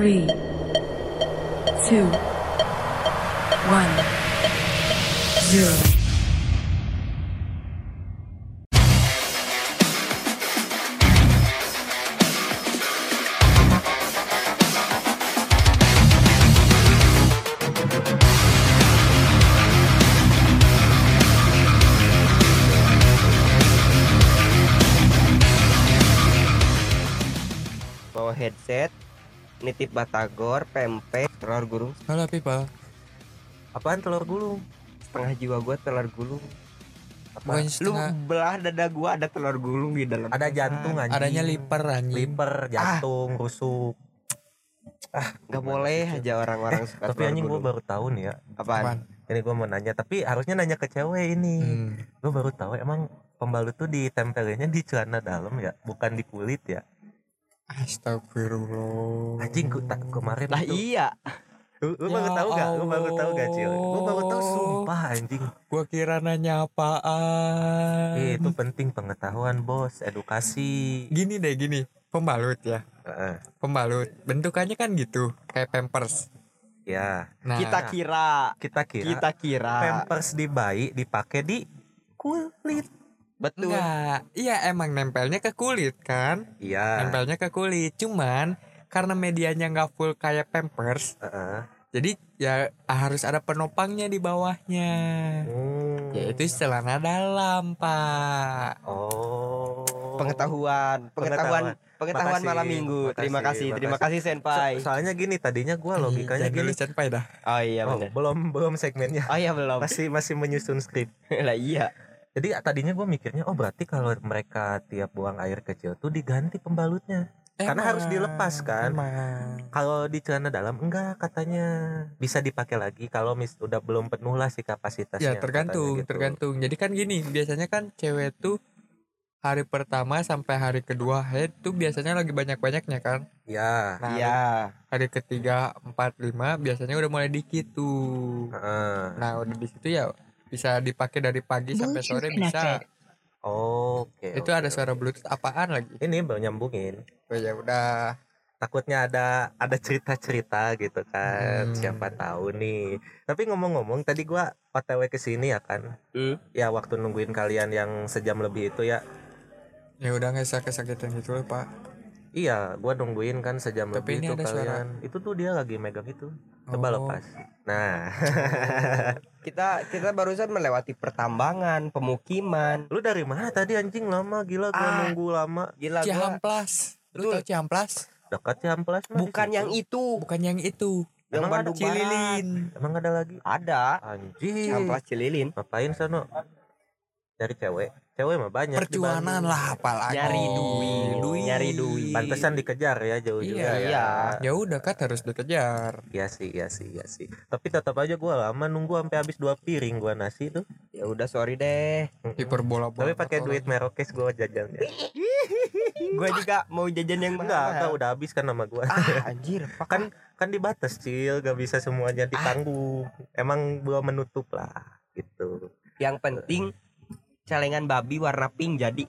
three, two, one, zero. Nitip batagor pempek telur gulung Halo Pipa, Apaan telur gulung? setengah jiwa gua telur gulung bukannya lu setengah belah dada gua ada telur gulung di dalam Ada jantung anjing. adanya liper anjing. Liper, jantung, rusuk. nggak boleh aja orang-orang suka Tapi anjing gue gulung. baru tahu nih ya. apaan Apaan? Ini gue mau nanya, tapi harusnya nanya ke cewek ini. Hmm. Gue baru tahu emang pembalut tuh ditempelinnya di celana dalam ya, bukan di kulit ya. Astagfirullah. Anjing gue tak kemarin lah tuh. iya Lu, lu Ya baru tahu gak? Lu baru tahu gak Cil? Gue baru tahu sumpah anjing. Gua kira nanya apaan. Eh, itu penting pengetahuan bos, edukasi. Gini deh gini, pembalut ya. Heeh. Pembalut bentukannya kan gitu, kayak pampers. ya, Nah, kita kira kita kira kita kira pampers di bayi dipakai di kulit. Betul enggak. Iya emang nempelnya ke kulit kan? Iya. Nempelnya ke kulit. Cuman karena medianya nggak full kayak pampers, Heeh. jadi ya harus ada penopangnya di bawahnya. Hmm. Yaitu celana dalam, Pak. Oh. pengetahuan pengetahuan pengetahuan Makasih, malam minggu terima makasih, kasih terima makasih. kasih senpai So- soalnya gini tadinya gua logikanya Jangan gini. senpai dah. oh iya Oh, belum belum segmennya. oh iya belum Masih masih menyusun skrip. lah iya Jadi tadinya gue mikirnya oh berarti kalau mereka tiap buang air kecil tuh diganti pembalutnya. Karena harus dilepas, kan? Emang. Kalau di celana dalam enggak katanya bisa dipakai lagi kalau mis udah belum penuh lah si kapasitasnya. Ya tergantung, gitu. tergantung. Jadi kan gini, biasanya kan cewek tuh hari pertama sampai hari kedua head tuh biasanya lagi banyak-banyaknya kan. Ya. Nah, iya hari ketiga, empat, lima biasanya udah mulai dikit tuh. Heeh. Nah, udah di situ ya bisa dipakai dari pagi sampai sore bisa. Oke. Itu oke, ada oke. suara bluetooth apaan lagi? Ini baru nyambungin. Oh ya udah. takutnya ada ada cerita-cerita gitu kan Hmm. siapa tahu nih tapi ngomong-ngomong tadi gua otw ke sini ya kan Hmm. ya waktu nungguin kalian yang sejam lebih itu ya Ya udah nggak usah kesakitan gitu loh, Pak. Iya gua nungguin kan sejam Tapi lebih ini itu ada suara. kalian. Itu tuh dia lagi megang itu coba Oh. lepas. Nah. Kita kita barusan melewati pertambangan pemukiman. Lu dari mana tadi anjing? Lama gila gua Ah. nunggu lama. gila gua. Ciamplas. Lu tau Ciamplas? dekat Ciamplas mah. Bukan yang itu. Bukan yang itu. yang Emang ada Bandung Barat. Cililin. emang ada lagi? Ada. Anjing. Ciamplas Cililin. Ngapain sono cari cewek cewek mah banyak Perjuangan lah apalagi. Nyari duit, duit. nyari duit. Pantesan dikejar ya jauh Iya, juga iya. Ya udah kan harus dikejar. Iya sih, iya sih, iya sih. Tapi tetap aja gua lama nunggu sampai habis dua piring gua nasi tuh. ya udah sorry deh Hiperbola Tapi pakai duit merokes gua jajannya. gue juga mau jajan yang Enggak, enggak mahal udah habis kan sama gua. ah anjir fuck Kan kan dibatas, Cil, gak bisa semuanya ditanggung. Emang gua menutup lah gitu. yang penting celengan babi warna pink jadi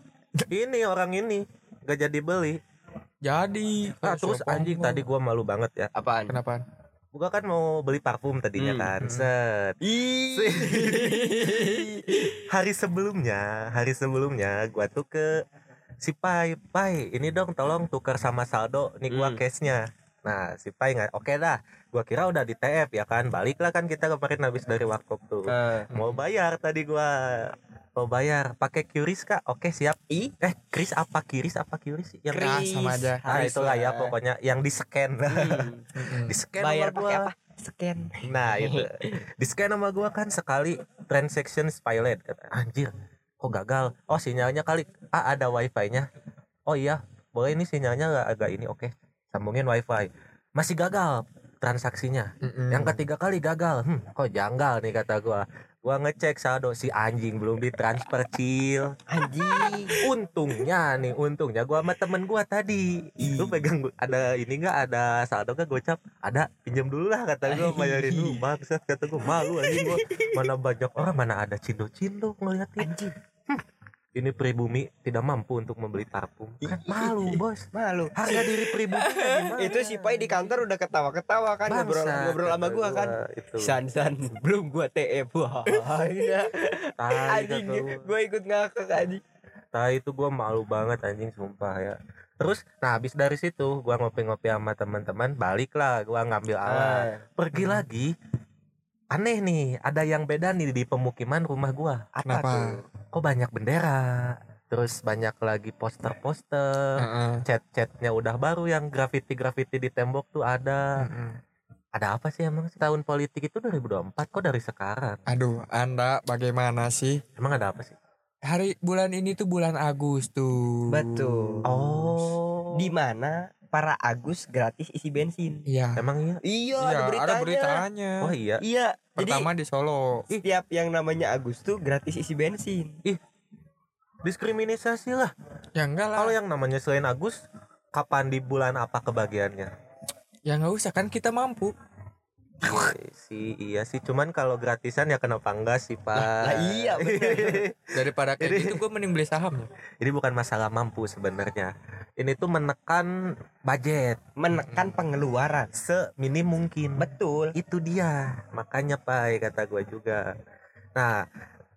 Ini orang ini gak jadi beli. Jadi. Ah, kalau terus anjing tadi gua malu banget ya. apaan Kenapa? Gua kan mau beli parfum tadinya Hmm, kan. hmm. Set. Ih. hari sebelumnya hari sebelumnya gua tuh ke si Pai Pai ini dong tolong tukar sama saldo nih gua Hmm. cash nya nah si Pai nggak oke dah gua kira udah di TF ya kan? Baliklah kan kita kemarin habis dari warkop tuh. Eh, mau bayar tadi gua. Mau bayar. Pakai QRIS kak oke siap. I? Eh Kris apa? Kiris apa QRIS yang Kris. Kris. sama aja. ah Harus itulah ya lah. pokoknya. Yang di scan Hmm. Mm-mm. di scan bayar pakai gua. apa? scan. Nah itu. Di scan sama gua kan sekali transaction pilot kata. Anjir kok gagal? Oh sinyalnya kali. Ah ada wifi-nya. Oh iya. Boleh ini sinyalnya agak, agak ini. Oke sambungin wifi. Masih gagal transaksinya. Mm-mm. yang ketiga kali gagal. Hmm, kok janggal nih kata gua. Gua ngecek saldo si anjing belum ditransfer cil. Anjing. Untungnya nih untungnya gua sama temen gua tadi. Lu pegang gua- ada ini nggak? Ada saldo gak gocap ada pinjam dulu lah kata gua bayarin dulu. Bangsat kata gua malu anjing gua. Mana banyak orang mana ada cindo cindo ngeliatin. Anjing ini pribumi tidak mampu untuk membeli parfum kan malu bos Malu. harga diri pribumi gimana Itu si Pai di kantor udah ketawa-ketawa kan ngobrol Bangsat, ngobrol sama gua kan. itu San san belum gua TF wah. iya. Anjing gua. ikut ngakak anjing. tai itu gua malu banget anjing sumpah ya terus nah habis dari situ gua ngopi-ngopi sama teman-teman balik lah gua ngambil alat pergi lagi aneh nih ada yang beda nih di pemukiman rumah gua apa Kenapa? tuh kok banyak bendera terus banyak lagi poster-poster Heeh. cat-catnya udah baru yang graffiti-graffiti di tembok tuh ada Heeh. ada apa sih emang sih? tahun politik itu 2024 kok dari sekarang Aduh, Anda bagaimana sih? emang ada apa sih Hari bulan ini tuh bulan Agustus. Betul. oh Di mana para Agus gratis isi bensin. Iya. emang iya Iya, Iya, ada beritanya. ada beritanya. oh iya Iya, Pertama di Solo. jadi setiap yang namanya Agus tuh gratis isi bensin. diskriminasi lah Ya enggak lah. kalau yang namanya selain Agus kapan di bulan apa kebagiannya Ya enggak usah kan kita mampu. Iya sih iya sih cuman kalau gratisan ya kenapa enggak sih pak lah iya, bener. Daripada kayak gitu gue mending beli saham ya. ini bukan masalah mampu sebenarnya ini tuh menekan budget Menekan pengeluaran. seminim mungkin Betul. itu dia makanya pak kata gue juga nah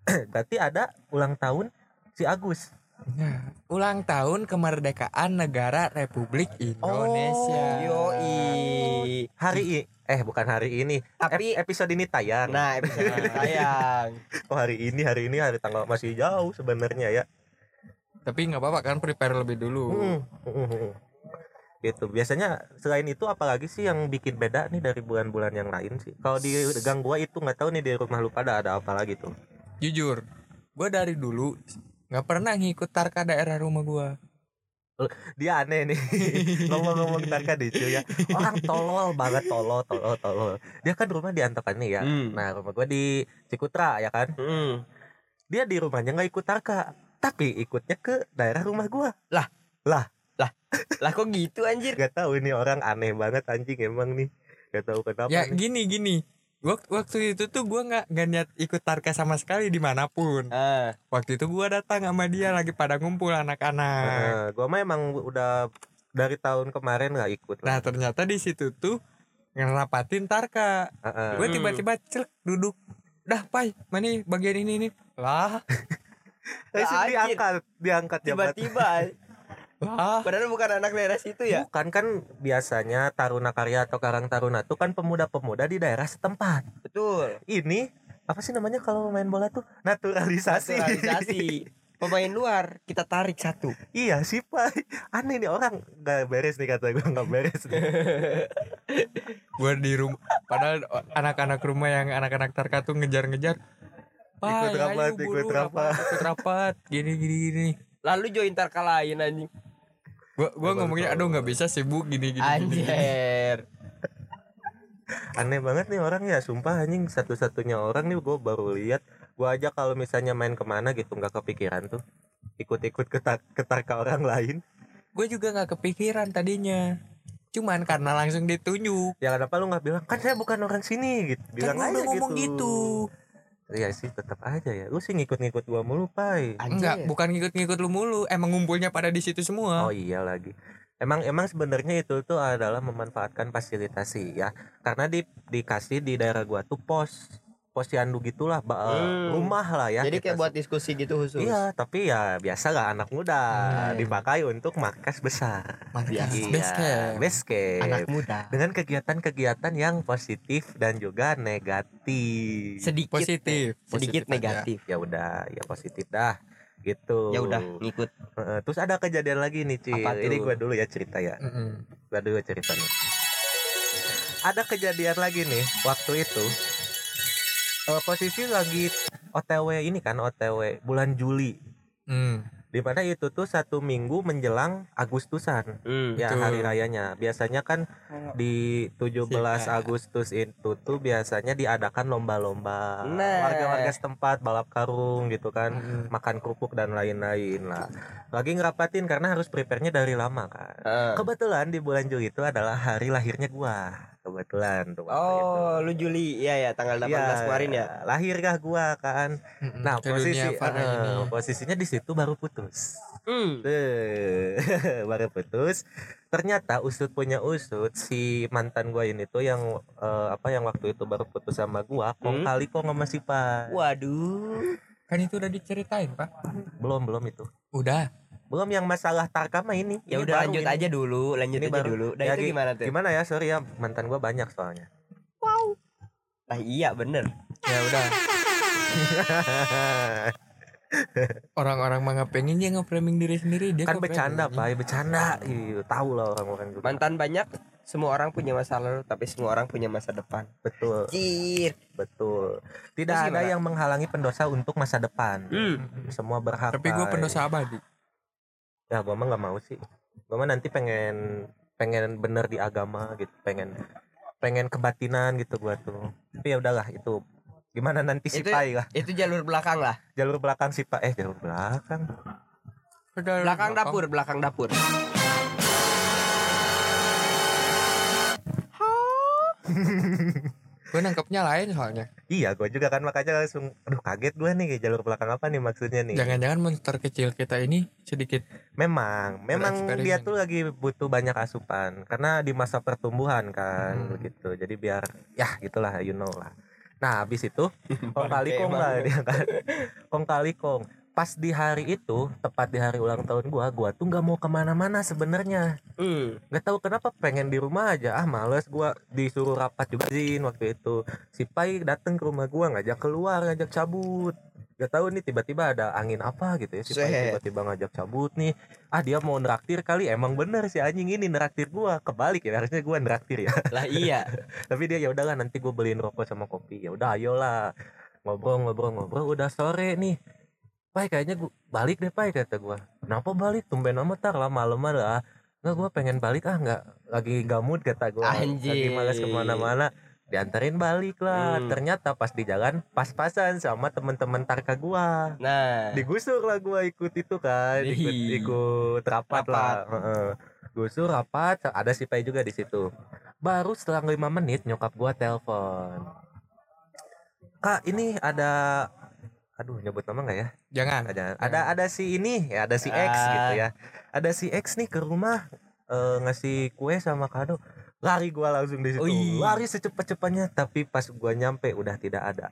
berarti ada ulang tahun si Agus Nah, ulang tahun kemerdekaan negara Republik Indonesia. Yoi. hari i eh bukan hari ini Tapi Ep- episode ini tayang nah episode ini tayang. oh hari ini hari ini hari tanggal masih jauh sebenarnya ya Tapi nggak apa-apa kan prepare lebih dulu. Hmm, hmm, hmm. gitu biasanya selain itu apalagi sih yang bikin beda nih dari bulan-bulan yang lain sih kalau di gang gua itu nggak tahu nih di rumah lu pada ada apa lagi tuh Jujur, gue dari dulu nggak pernah ngikut tarka daerah rumah gue. dia aneh nih ngomong-ngomong tarka deh cuy ya orang tolol banget tolol tolol tolol dia kan rumah di Antokan nih ya Hmm. nah rumah gua di Cikutra ya kan Hmm. dia di rumahnya nggak ikut tarka tapi ikutnya ke daerah rumah gua Lah kok gitu anjir? Gak tahu ini orang aneh banget anjing emang nih Gak tahu kenapa Ya nih. gini gini. Waktu, waktu itu tuh gue nggak nggak niat ikut tarka sama sekali di mana pun. Ah, Waktu itu gue datang sama dia lagi pada ngumpul anak-anak. Nah, gua mah emang udah dari tahun kemarin nggak ikut Nah lah. ternyata di situ tuh ngerapatin tarka. Heeh. Gue Hmm. tiba-tiba celek duduk. Dah pai, mana bagian ini nih. Lah, anjir. diangkat, diangkat tiba-tiba. Lah. Padahal bukan anak daerah situ ya. Bukan kan biasanya Taruna Karya atau Karang Taruna tuh kan pemuda-pemuda di daerah setempat. Betul. Ini apa sih namanya kalau main bola tuh naturalisasi. Naturalisasi. Pemain luar kita tarik satu. iya sih Pak. Aneh nih orang nggak beres nih kata gua nggak beres nih. Gue di rumah. Padahal anak-anak rumah yang anak-anak tarka tuh ngejar-ngejar. Ikut rapat, ayo ikut buru, rapat." ikut rapat, gini gini gini. Lalu join tarka lain anjing. Gua gua Baru ngomongnya aduh nggak bisa sibuk gini gini. Anjir. aneh banget nih orang ya sumpah anjing satu-satunya orang nih gue baru lihat gue aja kalau misalnya main ke mana gitu nggak kepikiran tuh ikut-ikut ketar ketarka orang lain Gue juga nggak kepikiran tadinya. Cuman karena langsung ditunjuk. ya kenapa lu nggak bilang kan saya bukan orang sini gitu bilang kan gua aja udah ngomong gitu. Iya sih tetap aja ya. Lu sih ngikut-ngikut gua mulu pai. Enggak, bukan ngikut-ngikut lu mulu. Emang ngumpulnya pada di situ semua. oh iya lagi. Emang emang sebenarnya itu tuh adalah memanfaatkan fasilitasi ya. Karena di dikasih di daerah gua tuh pos posyandu gitulah ba- eh, Hmm. rumah lah ya Jadi kayak kita buat diskusi gitu khusus. Iya, tapi ya biasa lah anak muda Hmm. dipakai untuk markas besar. Markas Iya. camp. Anak muda. Dengan kegiatan-kegiatan yang positif dan juga negatif. Sedikit Positif. sedikit Positif aja. negatif. ya udah, ya positif dah. Gitu. Ya udah ngikut. Heeh, Terus ada kejadian lagi nih, tuh? Ini gua dulu ya cerita ya. Mm-mm. Gua dulu ceritanya. Ada kejadian lagi nih waktu itu. Eh, posisi lagi OTW ini kan OTW bulan Juli Hmm. di mana itu tuh satu minggu menjelang Agustusan Hmm. ya Betul. hari rayanya biasanya kan di 17 Sika. Agustus itu tuh biasanya diadakan lomba-lomba Nah. warga-warga setempat balap karung gitu kan Mm-mm. makan kerupuk dan lain-lain lah lagi ngerapatin karena harus prepare-nya dari lama kan Ah. kebetulan di bulan Juli itu adalah hari lahirnya gua kebetulan tuh waktu itu. Oh, lu Juli. Iya ya, tanggal 18 Iya, kemarin ya. lahirkah gua kan nah ke posisi ini. posisinya di situ baru putus Hmm. Eh, baru putus ternyata usut punya usut si mantan gua ini tuh yang eh, apa yang waktu itu baru putus sama gua kong Hmm? kali kok sama si Pak Waduh. kan itu udah diceritain pak belum belum itu udah belum yang masalah tarkama ini Ya Ini udah baru lanjut ini. aja dulu, lanjut Ini aja baru. dulu. Dan Ya, itu gi- gimana tuh? gimana ya sorry ya mantan gua banyak soalnya Ah iya bener. ya udah orang-orang mah nggak pengen dia nge-framing diri sendiri dia kan kok bercanda framing. pak bercanda Ih, tahu lah orang-orang juga Mantan banyak, semua orang punya masa lalu, tapi semua orang punya masa depan. betul Cir. betul tidak Terus ada gimana? yang menghalangi pendosa untuk masa depan Hmm. semua berhak tapi gue pendosa abadi ya gua mah nggak mau sih. Gua mah nanti pengen pengen bener di agama gitu pengen pengen kebatinan gitu gua tuh. Tapi ya udahlah itu gimana nanti si Itu- Pai lah. Itu jalur belakang lah. jalur belakang si Pai. Eh jalur belakang. Udah, Belakang dapur, belakang dapur. gue nangkepnya lain soalnya iya gua juga kan makanya langsung aduh kaget gua nih jalur belakang apa nih maksudnya nih jangan-jangan monster kecil kita ini sedikit Memang, memang dia tuh lagi butuh banyak asupan karena di masa pertumbuhan kan Hmm. gitu. Jadi biar ya gitulah you know lah. Nah, habis itu kong kali kong lah dia kan. Kong kali kong. Pas di hari itu, tepat di hari ulang tahun gua, gua tuh nggak mau ke mana-mana sebenarnya. Hmm. Nggak tahu kenapa pengen di rumah aja. Ah males gua disuruh rapat juga Zin waktu itu. Si Pai dateng ke rumah gua ngajak keluar, ngajak cabut. Gak tahu nih tiba-tiba ada angin apa gitu ya si Pai tiba-tiba ngajak cabut nih ah dia mau neraktir kali emang bener si anjing ini neraktir gua kebalik ya harusnya gua neraktir ya Lah iya. tapi dia ya udahlah nanti gua beliin rokok sama kopi ya udah ayolah ngobrol ngobrol ngobrol udah sore nih Pai kayaknya gua balik deh Pai kata gua. Kenapa balik? Tumben amat tar. Lama-lama lah nggak gua pengen balik. Ah nggak. Lagi gamut kata gua. Lagi malas ke mana-mana. Dianterin balik lah. Hmm. ternyata pas di jalan pas-pasan sama temen-temen tarka gua. Nah. digusur lah gua ikut itu kan. Ikut ikut rapat, Rapat. lah gusur rapat. Ada si Pai juga di situ. Baru setelah lima menit nyokap gua telepon. Kak ini ada aduh nyebut nama nggak ya? Jangan. Ada ada ada si ini ya ada si X Ah. gitu ya. Ada si X nih ke rumah eh, ngasih kue sama kado. Lari gua langsung di situ. Ui. lari secepat-cepatnya tapi pas gua nyampe udah tidak ada.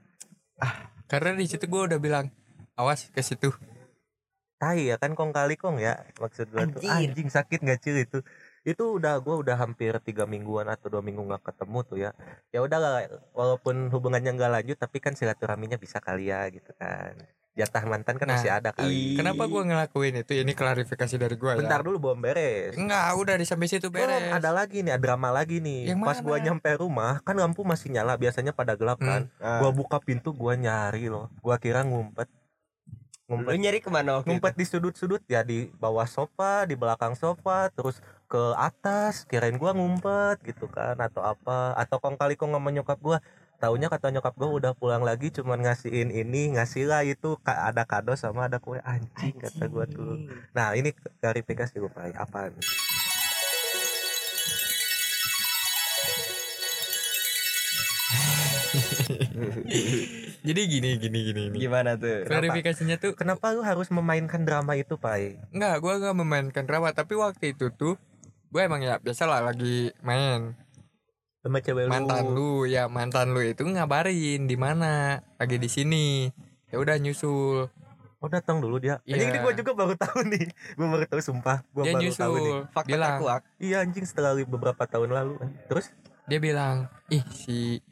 Karena di situ gue udah bilang awas ke situ. Tai ya kan kong kali kong ya maksud gua tuh. Anjing sakit nggak cil itu itu udah gua udah hampir tiga mingguan atau dua minggu nggak ketemu tuh ya ya udah lah walaupun hubungannya nggak lanjut tapi kan silaturahminya bisa kali ya gitu kan jatah mantan kan Nah, masih ada kali kenapa gue ngelakuin itu ini klarifikasi dari gue ya bentar dulu belum beres enggak udah di sampai situ Belum, beres ada lagi nih, ada drama lagi nih. Yang Pas gua mana? nyampe rumah, kan lampu masih nyala, biasanya pada gelap kan. Ah. Gua buka pintu, gua nyari loh. Gua kira ngumpet. Lu Ngumpet nyari ke mana waktu ngumpet di sudut-sudut ya di bawah sofa, di belakang sofa, terus ke atas, kirain gua ngumpet gitu kan atau apa. Atau kong kali kong sama nyokap gua Taunya kata nyokap gua udah pulang lagi cuman ngasihin ini, ngasih lah itu ada kado sama ada kue anjing kata gua tuh. Nah, ini klarifikasi gua Pak. Apaan? jadi gini gini gini gini. Gimana tuh? klarifikasinya tuh Kenapa lu harus memainkan drama itu, Pai? enggak gue gak memainkan drama. Tapi waktu itu tuh gue emang ya biasa lah lagi main. Sama cewek mantan lu lu ya mantan lu itu ngabarin di mana lagi di sini. Ya udah nyusul. Oh datang dulu dia. Iya. anjing ini gua juga baru tahu nih. Gua baru tahu sumpah. Gua dia baru tahu nih. Nyusul Fakta bilang. iya anjing setelah beberapa tahun lalu. Terus? Dia bilang ih si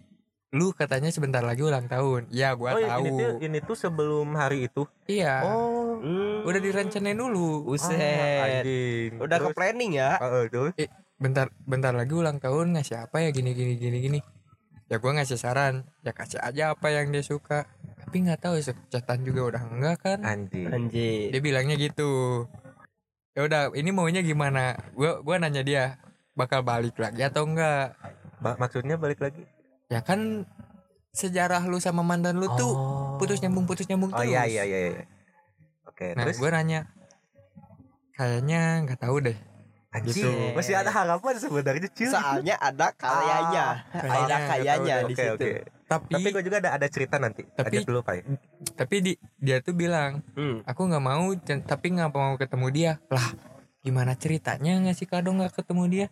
lu katanya sebentar lagi ulang tahun. Ya gua oh tahu ini tuh ini tuh sebelum hari itu? Iya. Oh. Hmm. udah direncanain dulu. Ah, Buset. anjing. Udah ke Terus, planning ya? ah, eh, terus bentar bentar lagi ulang tahun. Ngasih apa ya? Gini gini gini gini. Ya gua ngasih saran. Ya kasih aja apa yang dia suka. Tapi nggak tahu chatan juga udah enggak kan? Anjing. Anjir. dia bilangnya gitu. Ya udah ini maunya gimana? Gua gua nanya dia bakal balik lagi atau enggak? Ba- maksudnya balik lagi ya kan sejarah lu sama mantan lu tuh Oh. putus nyambung putus nyambung oh terus iya iya iya iya. oke nah terus gua nanya kayaknya nggak tahu deh Anjing, Gitu. masih ada harapan sebenarnya Cil. Soalnya ada kayanya, ada Kayaknya, kayanya di Oke situ. oke. tapi Tapi gue juga ada ada cerita nanti. Tapi- Lanjut dulu Pak. tapi di, dia tuh bilang Hmm. aku nggak mau tapi nggak mau ketemu dia lah gimana ceritanya ngasih kado nggak ketemu dia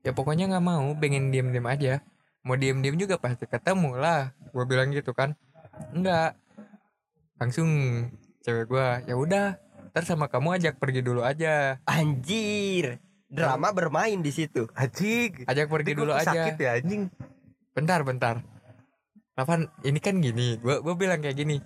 ya pokoknya nggak mau pengen diem aja mau diem diem juga pasti ketemu lah. Gue bilang gitu kan. Enggak. Langsung cewek gue ya udah ntar sama kamu ajak pergi dulu aja. Anjir, drama bermain di situ. Anjing. ajak pergi dulu aja. Sakit ya anjing. bentar bentar. Ravan ini kan gini. Gue gue bilang kayak gini.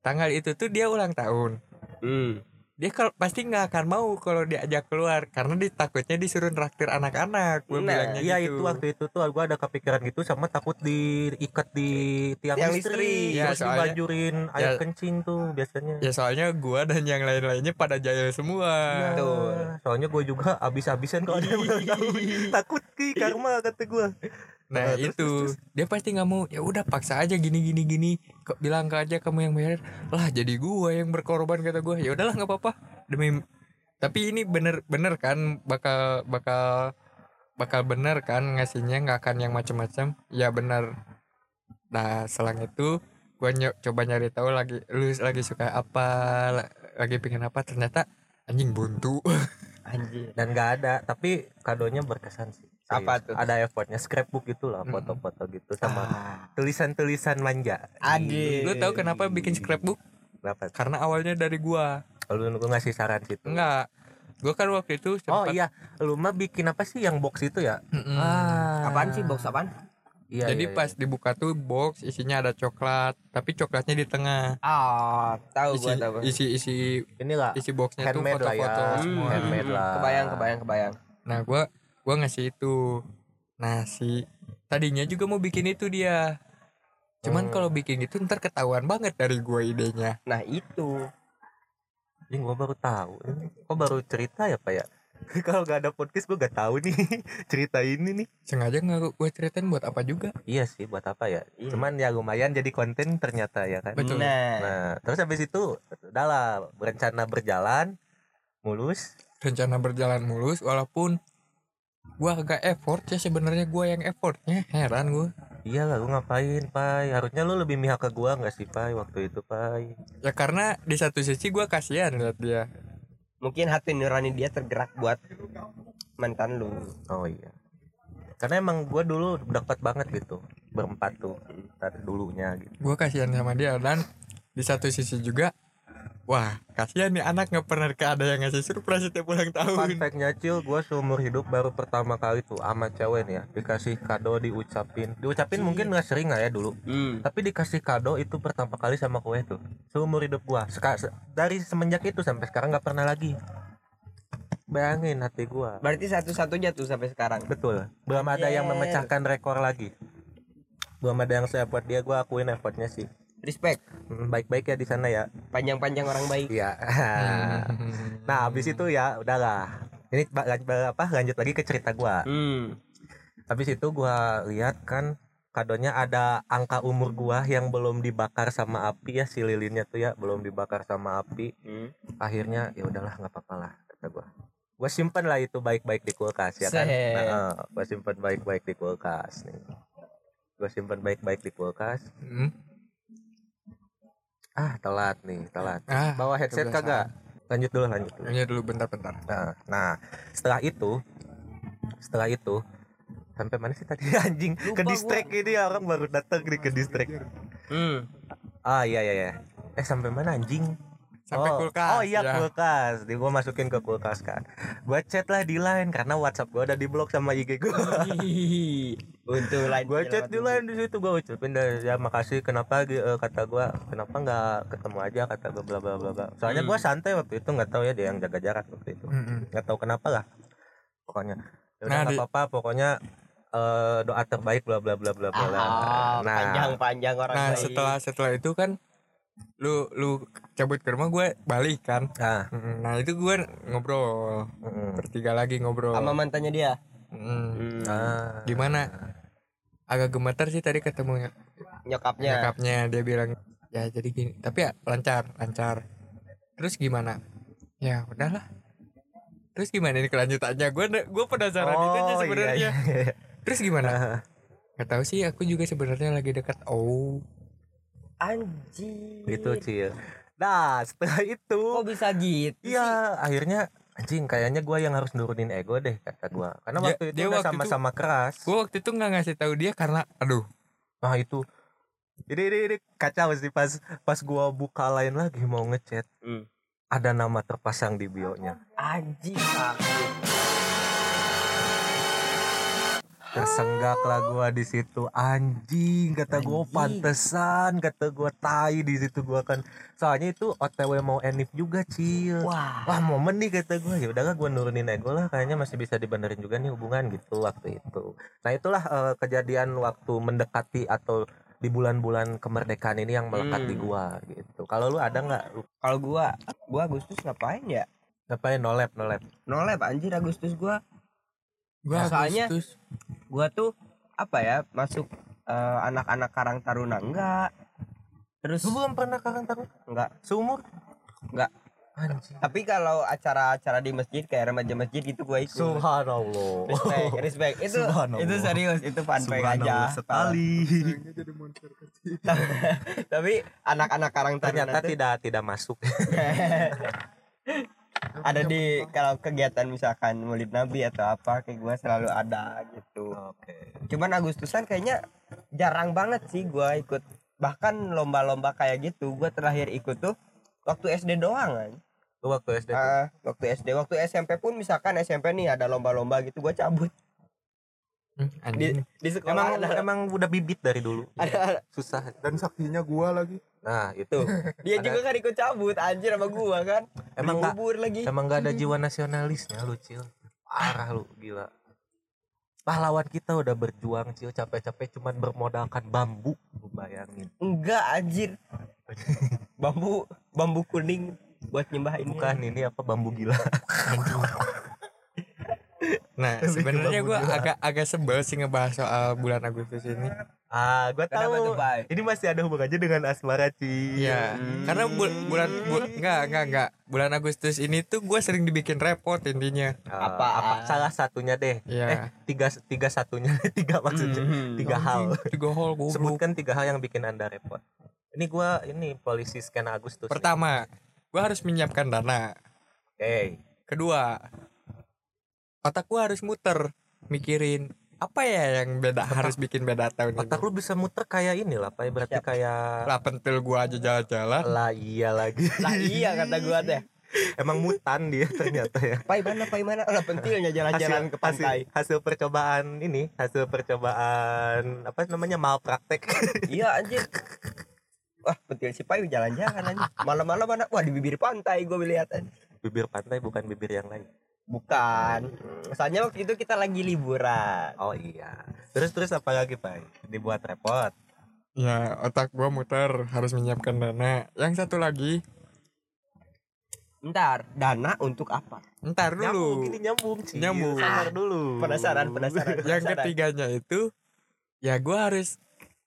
Tanggal itu tuh dia ulang tahun. Hmm. Dia kalau pasti nggak akan mau kalau diajak keluar karena dia takutnya disuruh traktir anak-anak gue Nah, bilangnya Iya gitu itu waktu itu tuh gue ada kepikiran gitu sama takut diikat di tiang, Tiang listrik, listrik. Ya, terus soalnya- dibanjurin air ya- kencing tuh biasanya. ya soalnya gue dan yang lain-lainnya pada jahil semua Iya, Betul. Soalnya gue juga abis-abisan kalau ada yang tahun. Takut ki karma kata gue. Nah Nah, terus, itu. dia pasti nggak mau ya udah paksa aja gini gini gini. Kok bilang ke aja kamu yang bayar? Lah jadi gue yang berkorban kata gue ya udahlah nggak apa-apa. Demi tapi ini bener bener kan bakal bakal bakal bener kan ngasihnya nggak akan yang macam-macam ya bener. Nah selang itu gue coba nyari tahu lagi lu lagi suka apa la- lagi pengen apa ternyata anjing buntu. Anjir. Dan gak ada, tapi kadonya berkesan sih. Apa tuh? Ada effortnya scrapbook gitu lah, foto-foto gitu sama Ah. tulisan-tulisan manja. Anjir. lu tahu kenapa bikin scrapbook Kenapa? karena awalnya dari gua Lu, lu ngasih saran situ. enggak gua kan waktu itu Oh sempat iya, lu mah bikin apa sih yang box itu ya? Mm-mm. Ah. Apaan sih box apaan? Iya, jadi iya, pas iya. dibuka tuh box isinya ada coklat tapi coklatnya di tengah Ah, tahu isi gua tahu. isi isi inilah isi boxnya tuh ya, foto-foto semua Hmm. handmade lah. Kebayang, kebayang, kebayang. nah gua gua ngasih itu nah si tadinya juga mau bikin itu dia cuman Hmm. kalau bikin itu ntar ketahuan banget dari gua idenya Nah, itu. Ini gua baru tahu. Kok baru cerita ya pak ya? Kalau gak ada podcast gue gak tahu nih cerita ini nih. sengaja nggak gue ceritain buat apa juga Iya sih buat apa ya? Iya. Cuman ya lumayan jadi konten ternyata ya kan. Betul. Nah, Nah terus habis itu udah lah berencana berjalan mulus. rencana berjalan mulus walaupun gua agak effort ya sebenarnya gua yang effortnya heran gua Iya lah lu ngapain pai? Harusnya lu lebih mihak ke gua nggak sih pai waktu itu pai? ya karena di satu sisi gua kasihan lihat dia mungkin hati nurani dia tergerak buat mantan lu. Oh iya. Karena emang gua dulu dekat banget gitu berempat tuh dari dulunya gitu. gue kasihan sama dia dan di satu sisi juga wah kasihan nih anak nggak pernah ke ada yang ngasih surprise setiap ulang Fun tahun fact-nya Cil, gue seumur hidup baru pertama kali tuh sama cewek nih ya Dikasih kado, diucapin. Diucapin mungkin gak sering lah ya dulu. Hmm. Tapi dikasih kado itu pertama kali sama kue tuh Seumur hidup gua. Seka se- Dari semenjak itu sampai sekarang gak pernah lagi. Bayangin hati gua. Berarti satu-satunya tuh sampai sekarang. Betul. Belum ada yang memecahkan rekor lagi. Belum ada yang se-effort dia Gua akuin effortnya sih Respect. Hmm, Baik-baik ya di sana ya Panjang-panjang orang baik. Iya Hmm. Nah habis itu ya udahlah Ini apa lanjut lagi ke cerita gua Hmm. habis itu gua lihat kan kadonya ada angka umur gua yang belum dibakar sama api ya si lilinnya tuh ya belum dibakar sama api Hmm. akhirnya ya udahlah nggak apa-apa lah kata gua gua simpen lah itu baik-baik di kulkas ya kan nah, eh, gua simpen baik-baik di kulkas nih gua simpen baik-baik di kulkas Hmm. Ah telat nih telat. Ah bawa headset kagak? Lanjut dulu lanjut dulu. Hanya dulu bentar-bentar. Nah, nah setelah itu setelah itu sampai mana sih tadi? Anjing ke Lupa distrik ini orang baru datang nih ke distrik Hmm. Ah iya iya iya. Eh sampai mana anjing? Sampai oh, kulkas Oh iya ya. kulkas. Di gua masukin ke kulkas kan. Gua chat lah di line karena WhatsApp gua udah diblok sama IG gua. Untuk lain. gua chat di line di situ gua ucapin dah ya makasih kenapa eh, kata gua kenapa nggak ketemu aja kata gua bla bla bla bla. Soalnya Hmm. gua santai waktu itu nggak tahu ya dia yang jaga jarak waktu itu. Mm-mm. Nggak tahu kenapa lah. Pokoknya ya udah Nah, nggak di- apa-apa pokoknya eh, doa terbaik bla bla bla bla bla. Ah, panjang-panjang orang nah baik. setelah setelah itu kan lu lu cabut ke rumah gue balik kan. Nah, nah itu gue ngobrol. Mm, bertiga lagi ngobrol. Sama mantannya dia. Mm. Hmm. ah. gimana? Agak gemeter sih tadi ketemu Nyokapnya. nyokapnya dia bilang ya jadi gini. Tapi ya lancar lancar. Terus gimana? Ya udahlah. Terus gimana nih kelanjutannya? Gue gue penasaran itu aja Oh, sebenarnya. iya, iya. terus gimana? Nah, nggak tahu sih aku juga sebenarnya lagi dekat. Oh Anjir. gitu Cil nah setelah itu Kok bisa gitu? iya akhirnya anjing kayaknya gua yang harus nurunin ego deh kata gua karena waktu itu dia udah itu- sama-sama keras gue waktu itu nggak ngasih tahu dia karena aduh nah itu ini, ini, ini kacau sih pas pas gua buka lain lagi mau ngechat Hmm. ada nama terpasang di bionya Anjing sakit. Tersenggak lah gua di situ anjing kata gua Anjing. pantesan kata gua tai di situ gua kan soalnya itu otw mau enif juga cil Wah. wah momen nih kata gue ya udahlah gue nurunin ego lah kayaknya masih bisa dibenerin juga nih hubungan gitu waktu itu nah itulah eh, kejadian waktu mendekati atau di bulan-bulan kemerdekaan ini yang melekat di Hmm. gua gitu kalau lu ada nggak Kalau gua, gua Agustus ngapain ya? ngapain nolep nolep Nolep anjir Agustus gua. Gue Nah, soalnya- Agustus Gua tuh apa ya? Masuk eh, anak-anak Karang Taruna enggak. Terus lu belum pernah kakak taruh enggak. seumur Enggak. anjing Tapi kalau acara-acara di masjid kayak remaja masjid itu gua ikut. subhanallah respect, respect. Itu Subhanallah. itu serius, itu fun fact aja. Subhanallah sekali Tapi anak-anak Karang Taruna ternyata tuh tidak tidak masuk ada di kalau kegiatan misalkan Maulid Nabi atau apa kayak gua selalu ada gitu. oke. Cuman Agustusan kayaknya jarang banget sih gua ikut. Bahkan lomba-lomba kayak gitu gua terakhir ikut tuh waktu SD doang kan. waktu SD tuh? Ah, waktu SD, waktu SMP pun misalkan SMP nih ada lomba-lomba gitu gua cabut. Hmm, di di sekolah emang ada, emang udah bibit dari dulu. Ada, susah. Dan saktinya gua lagi nah itu. Dia Ada- juga kan ikut cabut anjir sama gua kan. Emang bubur lagi. Emang gak ada jiwa nasionalisnya lu Cil. Parah lu gila. Pahlawan kita udah berjuang Cil. Capek-capek cuman bermodalkan bambu. Lu bayangin. Enggak anjir. Bambu bambu kuning buat nyembah ini. Bukan ini apa bambu gila. Nah sebenarnya gue gila. agak agak sebel sih ngebahas soal bulan Agustus ini Ah gue Kenapa tuh, tahu Bay? Ini masih ada hubungannya dengan asmara Cil Iya, Hmm. karena bul- bulan bul- enggak enggak enggak bulan Agustus ini tuh gue sering dibikin repot intinya. Ah, Apa? apa salah satunya deh Iya. Eh tiga, tiga satunya Tiga maksudnya Hmm. Tiga hal Tiga hal goblok. Sebutkan tiga hal yang bikin anda repot Ini gua ini polisi skena Agustus Pertama, gue harus menyiapkan dana. Oke Kedua, otak gue harus muter mikirin apa ya yang beda harus bikin beda tahun ini. Otak lu bisa muter kayak ini lah Pak. Berarti Siap. kayak Lah pentil gue aja jalan-jalan. Lah iya lagi. Lah iya kata gua teh Emang mutan dia ternyata ya. Pai mana pai mana lah pentilnya jalan-jalan ke pantai. hasil, hasil percobaan ini hasil percobaan apa namanya malpraktek. Iya anjir wah pentil si pai jalan-jalan anjir malam-malam mana? Wah di bibir pantai gua lihat anjir. bibir pantai bukan bibir yang lain bukan. Soalnya waktu itu kita lagi liburan. Oh iya. Terus terus apa lagi pak? Dibuat repot? Ya otak gue muter harus menyiapkan dana. Yang satu lagi, ntar dana untuk apa? Ntar nyambung dulu. ini nyambung sih Nyambung. sabar dulu. Penasaran penasaran yang penasaran. ketiganya itu ya gue harus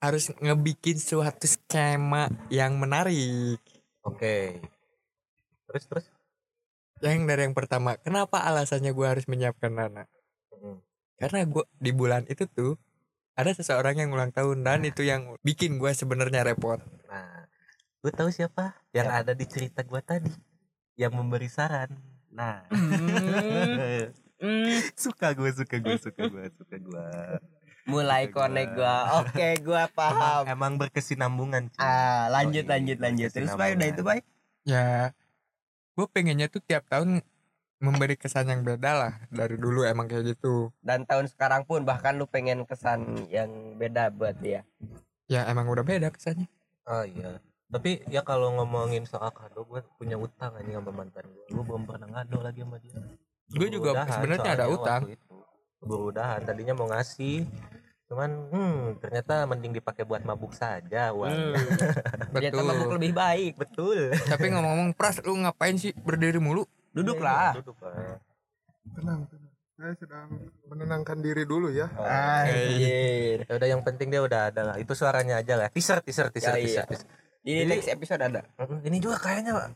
harus ngebikin suatu skema yang menarik. Oke. Terus terus yang dari yang pertama kenapa alasannya gue harus menyiapkan dana Mm. karena gue di bulan itu tuh ada seseorang yang ulang tahun dan itu yang bikin gue sebenarnya repot. Nah gue tahu siapa? Yang Ya. ada di cerita gue tadi yang memberi saran. Nah. Hmm, suka gue suka gue suka gue suka gue mulai connect gua. oke gua paham. emang berkesinambungan cuy. ah lanjut Oh, iya, lanjut lanjut. Terus pai udah itu pai ya gue pengennya tuh tiap tahun memberi kesan yang beda lah dari dulu emang kayak gitu dan tahun sekarang pun bahkan lu pengen kesan yang beda buat dia ya emang udah beda kesannya Oh iya. Tapi ya kalau ngomongin soal kado gue punya utang aja sama mantan gue. Gue belum pernah ngado lagi sama dia. Gue juga sebenarnya ada utang. Keburu udahan tadinya mau ngasih. Cuman hmm ternyata mending dipakai buat mabuk saja uang. Hmm. Betul mabuk lebih baik Betul. tapi ngomong-ngomong pras lu ngapain sih berdiri mulu duduklah Duduk lah. tenang tenang saya sedang menenangkan diri dulu ya Oh. anjir Ya udah yang penting dia udah ada lah. Itu suaranya aja lah. Teaser teaser teaser Ya, iya. teaser. Jadi- next episode ada Ini juga kayaknya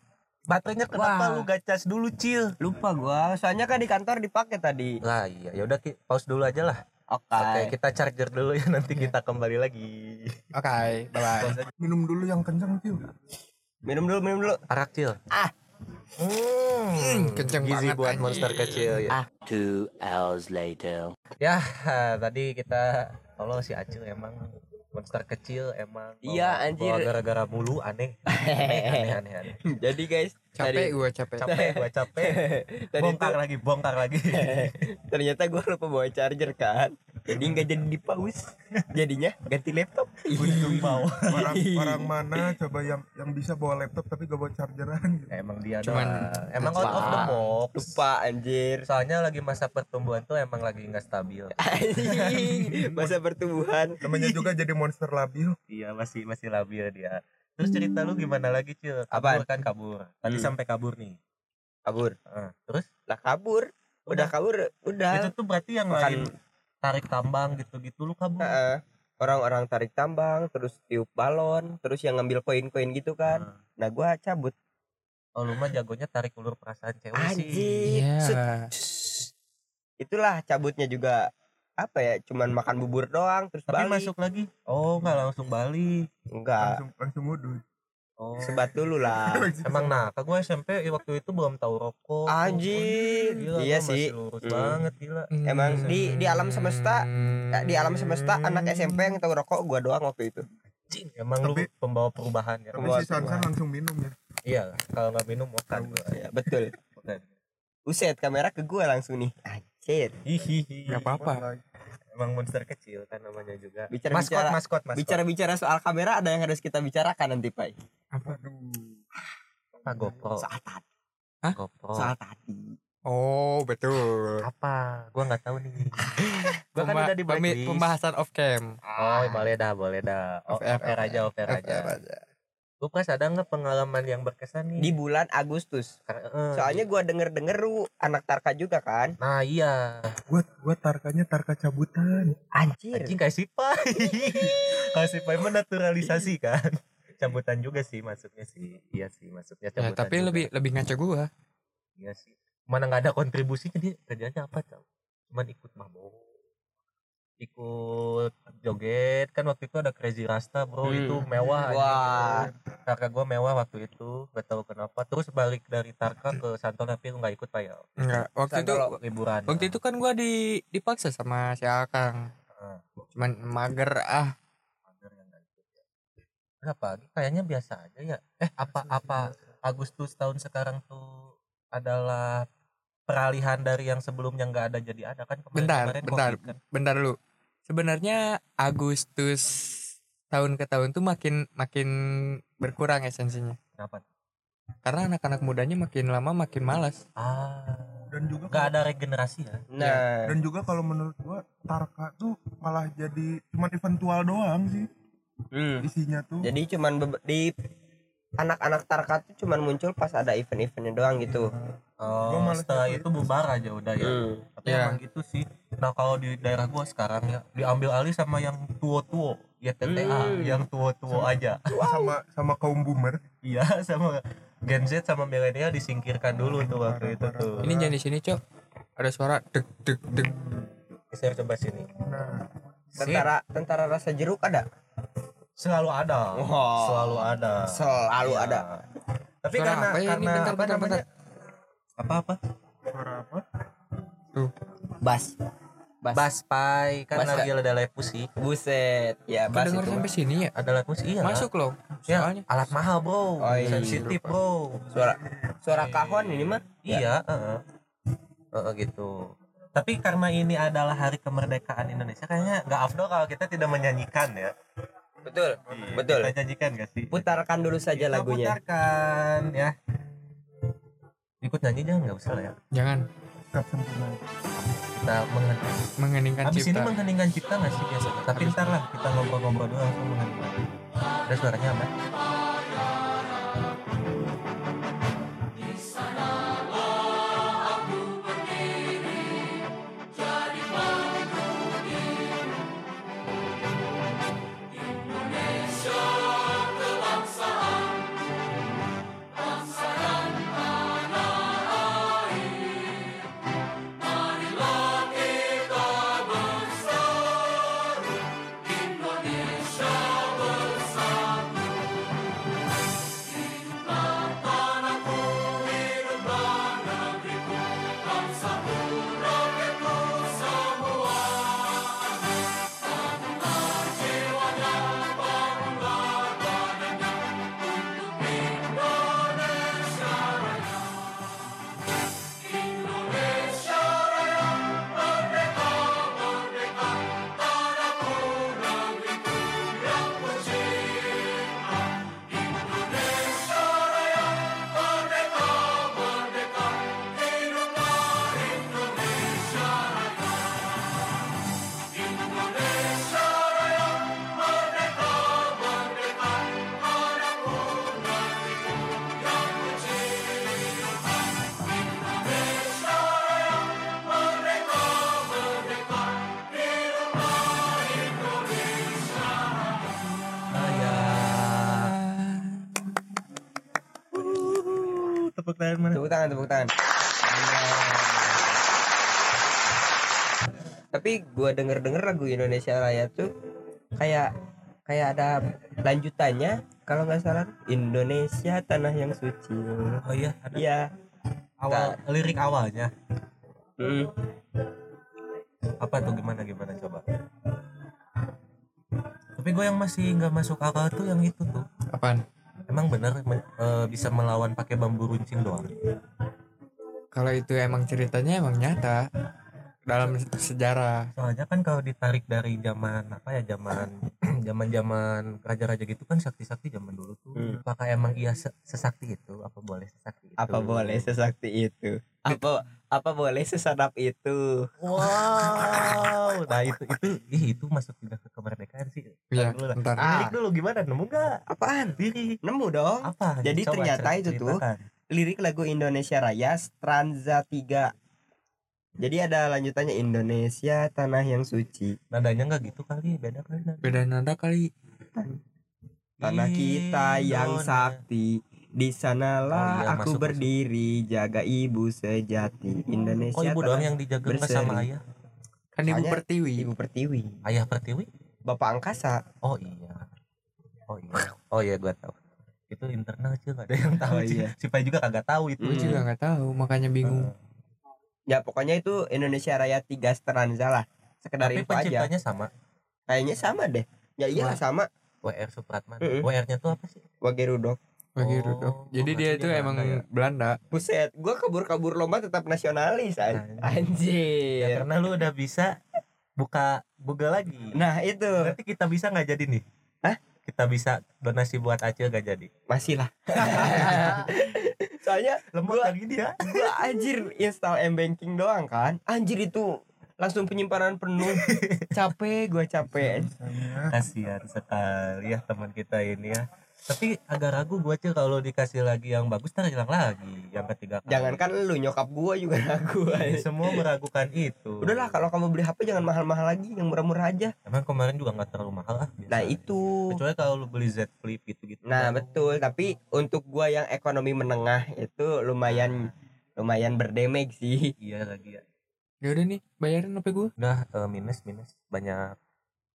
baterainya kenapa Wah. lu gak cas dulu cil lupa gua soalnya kan di kantor dipakai tadi lah iya ya udah pause dulu aja lah oke oke kita charger dulu ya nanti kita kembali lagi Oke, bye bye. Minum dulu yang kencang Cil minum dulu minum dulu arak cil Ah. hmm, kenceng gizi banget, buat anjing. monster kecil ya Two hours later. ya tadi kita kalau si Acil emang monster kecil emang Iya, bawa- anjir. gara-gara mulu aneh aneh aneh aneh, aneh. jadi guys Capek tadi- gua capek. capek gua capek tadi bongkar tuh lagi bongkar lagi ternyata gua lupa bawa charger kan jadi nggak jadi di pause jadinya ganti laptop. Untung mau orang orang mana coba yang yang bisa bawa laptop tapi gak bawa chargeran? Gitu. emang dia Cuman doang. emang out of the lupa. box. Lupa anjir. Soalnya lagi masa pertumbuhan tuh emang lagi nggak stabil. Masa pertumbuhan. Namanya juga jadi monster labil. Iya masih masih labil dia. Terus cerita lu gimana lagi cil? Kabur. Apaan? kan kabur. Tadi Hmm. sampai kabur nih. Kabur? Ah, terus? Lah kabur. Udah. kabur udah. Itu tuh berarti yang Makan- lain tarik tambang gitu-gitu. Lu kabur. Heeh. orang-orang tarik tambang terus tiup balon terus yang ngambil koin-koin gitu kan. Ah. nah gua cabut. Oh lu mah jagonya tarik ulur perasaan cewek sih. Anjir Iya. Itulah cabutnya juga apa ya cuman makan bubur doang terus tapi balik. masuk lagi? Oh nggak langsung balik. Enggak langsung langsung wudhu oh. Sebat dulu lah. Emang nah gue SMP waktu itu belum tahu rokok. Anjir. Gila, Iya sih. masih lurus Hmm. banget gila. Emang di- di alam semesta, Ya, di alam semesta anak SMP yang tahu rokok gua doang waktu itu. Cing, emang lu Tapi- pembawa perubahan ya? tapi si Sansan langsung minum ya. Iya kalau nggak minum makan gua. ya, betul. Makan. Uset kamera ke gua langsung nih. Anjir. Hihihi. Gak apa-apa. Emang monster kecil kan namanya juga. Bicara- maskot bicara- maskot maskot. bicara-bicara soal kamera ada yang harus kita bicarakan nanti Pai. Apa? GoPro soal tadi. GoPro soal tadi. Oh, betul. apa? Gua nggak tahu nih. Gua kan Pemba- udah di pemi- blacklist. pembahasan off cam. oh boleh dah boleh dah. Off air, off air. off aja off air aja lu pas ada nggak pengalaman yang berkesan nih. Di bulan Agustus. Karena- eh, soalnya gua denger-denger lu anak Tarka juga kan? Nah iya. Gua gua tarkanya tarka cabutan. Anjir. Anjing kayak sipai. Kayak sipai menaturalisasi kan. Cabutan juga sih masuknya sih. Iya sih masuknya Ya, cabutan tapi juga. lebih lebih ngaco gua. iya sih. Mana nggak ada kontribusinya dia kerjanya apa tau cuman ikut mabok ikut joget kan waktu itu ada crazy rasta bro Hmm. itu mewah gitu. Tarka gua mewah waktu itu gak tahu kenapa terus balik dari Tarka ke Santon tapi lu nggak ikut pak ya Enggak, waktu itu liburan waktu itu kan gua di dipaksa sama si Akang. Heeh. Cuman mager ah. Mager yang nggak ikut ya. Kenapa? Kayaknya biasa aja ya. Eh apa apa Agustus tahun sekarang tuh adalah peralihan dari yang sebelumnya nggak ada jadi ada kan kemarin Bentar, kemarin bentar. COVID kan. Bentar dulu. Sebenarnya Agustus tahun ke tahun tuh makin makin berkurang esensinya. Kenapa? Karena anak-anak mudanya makin lama makin malas. Ah, dan juga nggak kalau- ada regenerasi ya. nah dan juga kalau menurut gua tarka tuh malah jadi cuman eventual doang sih hmm. isinya tuh jadi cuman di anak-anak Tarka tuh cuman muncul pas ada event-eventnya doang gitu Oh, Gua malah setelah itu bubar aja udah ya. Hmm. Tapi Iya. emang gitu sih. Nah kalau di daerah gua sekarang ya diambil alih sama yang tua-tua, ya TTA, Hmm. yang tua-tua aja. sama sama kaum boomer Iya sama Gen Z sama milenial disingkirkan dulu tuh waktu itu tuh. Ini jangan di sini, Cok. Ada suara deg deg deg. Saya coba sini. nah tentara tentara rasa jeruk ada Selalu ada. Wah. Selalu ada. selalu Iya. ada Tapi Suara karena apa ya ini? karena Bentar, apa bentar? Apa apa? suara apa Tuh. bas bas, Bas pai kan Bas, lagi ada buset ya bas Kedengar itu sampai sini ya? Ada lepus iya. Masuk loh. Ya, Soalnya alat mahal bro, Oh, iya. sensitif bro. suara suara kahon ini mah Iya, heeh. Heeh, gitu. Tapi karena ini adalah hari kemerdekaan Indonesia, kayaknya nggak afdol kalau kita tidak menyanyikan ya. Betul betul Kita nyanyikan gak sih? putarkan dulu saja Kita lagunya putarkan ya. Ikut nyanyi jangan nggak usah lah ya. jangan Kita mengen mengeningkan Habis ini cipta. mengheningkan cipta nggak sih biasanya? Tapi ntar lah kita ngobrol-ngobrol dulu langsung mengheningkan. Ada suaranya apa? Tepuk tangan mana? Tepuk tangan tepuk tangan. Tapi gua denger denger lagu Indonesia Raya tuh kayak kayak ada lanjutannya kalau nggak salah Indonesia tanah yang suci. Oh iya ada. Iya. Awal lirik awalnya. Mm. apa tuh gimana gimana coba? Tapi gue yang masih nggak masuk akal tuh yang itu tuh. Apaan emang bener men- eh, bisa melawan pakai bambu runcing doang? Kalau itu emang ceritanya emang nyata dalam sejarah. Soalnya kan kalau ditarik dari zaman apa ya zaman zaman zaman raja-raja gitu kan sakti-sakti zaman dulu tuh. Hmm. apakah emang iya se- sesakti itu? Apa boleh sesakti itu? Apa boleh sesakti itu? Apa apa boleh sesadap itu? Wow. Nah itu itu ih itu masuk juga ke kemerdekaan sih Iya, Dulu lah. ntar. lirik dulu gimana? Nemu gak apaan? Lirik nemu dong. Apa? Jadi Coba ternyata itu tuh lirik lagu Indonesia Raya stanza 3 jadi ada lanjutannya Indonesia tanah yang suci. Nadanya nggak gitu kali beda kali nada. beda nada kali. Tanah kita yang sakti di sanalah Oh iya, aku masuk, berdiri jaga ibu sejati. Indonesia oh ibu tanah- doang yang dijaga nggak sama ayah? Kan ibu Soalnya pertiwi. ibu pertiwi. Ayah pertiwi bapak angkasa. Oh iya. Oh iya. Oh iya gua tahu. Itu internal sih nggak ada yang tahu Oh sih. iya. si Pai juga kagak tahu itu. Gue Hmm. juga nggak tahu makanya bingung. Ya pokoknya itu Indonesia Raya tiga stanza lah. Sekedar tapi info aja. penciptanya sama? Kayaknya sama deh. Ya iyalah sama. WR Supratman. Mm-mm. WR-nya tuh apa sih? Wagerudok bagi Oh, jadi dia dia itu emang Belanda ya? Belanda. Buset, gua kabur-kabur lomba tetap nasionalis an- Anjing. ya Anjir. karena lu udah bisa buka Google lagi Nah itu berarti kita bisa nggak jadi nih Hah? kita bisa donasi buat Acil gak jadi masih lah. Soalnya lemot Gua- lagi dia gua anjir install m banking doang kan. Anjir itu langsung penyimpanan penuh. capek, gua capek. Kasihan sekali ya teman kita ini ya tapi agak ragu gua Cil kalau dikasih lagi yang bagus ntar hilang lagi yang ketiga kali Jangankan lu nyokap gua juga ragu. Ini semua meragukan itu Udahlah kalau kamu beli HP jangan mahal-mahal lagi, yang murah-murah aja. emang kemarin juga nggak terlalu mahal lah Nah aja. itu. kecuali kalau lu beli Z Flip gitu-gitu Nah baru. betul, tapi untuk gua yang ekonomi menengah itu lumayan lumayan berdamage sih. iya lagi ya ya udah nih bayarin apa gue udah eh, minus minus banyak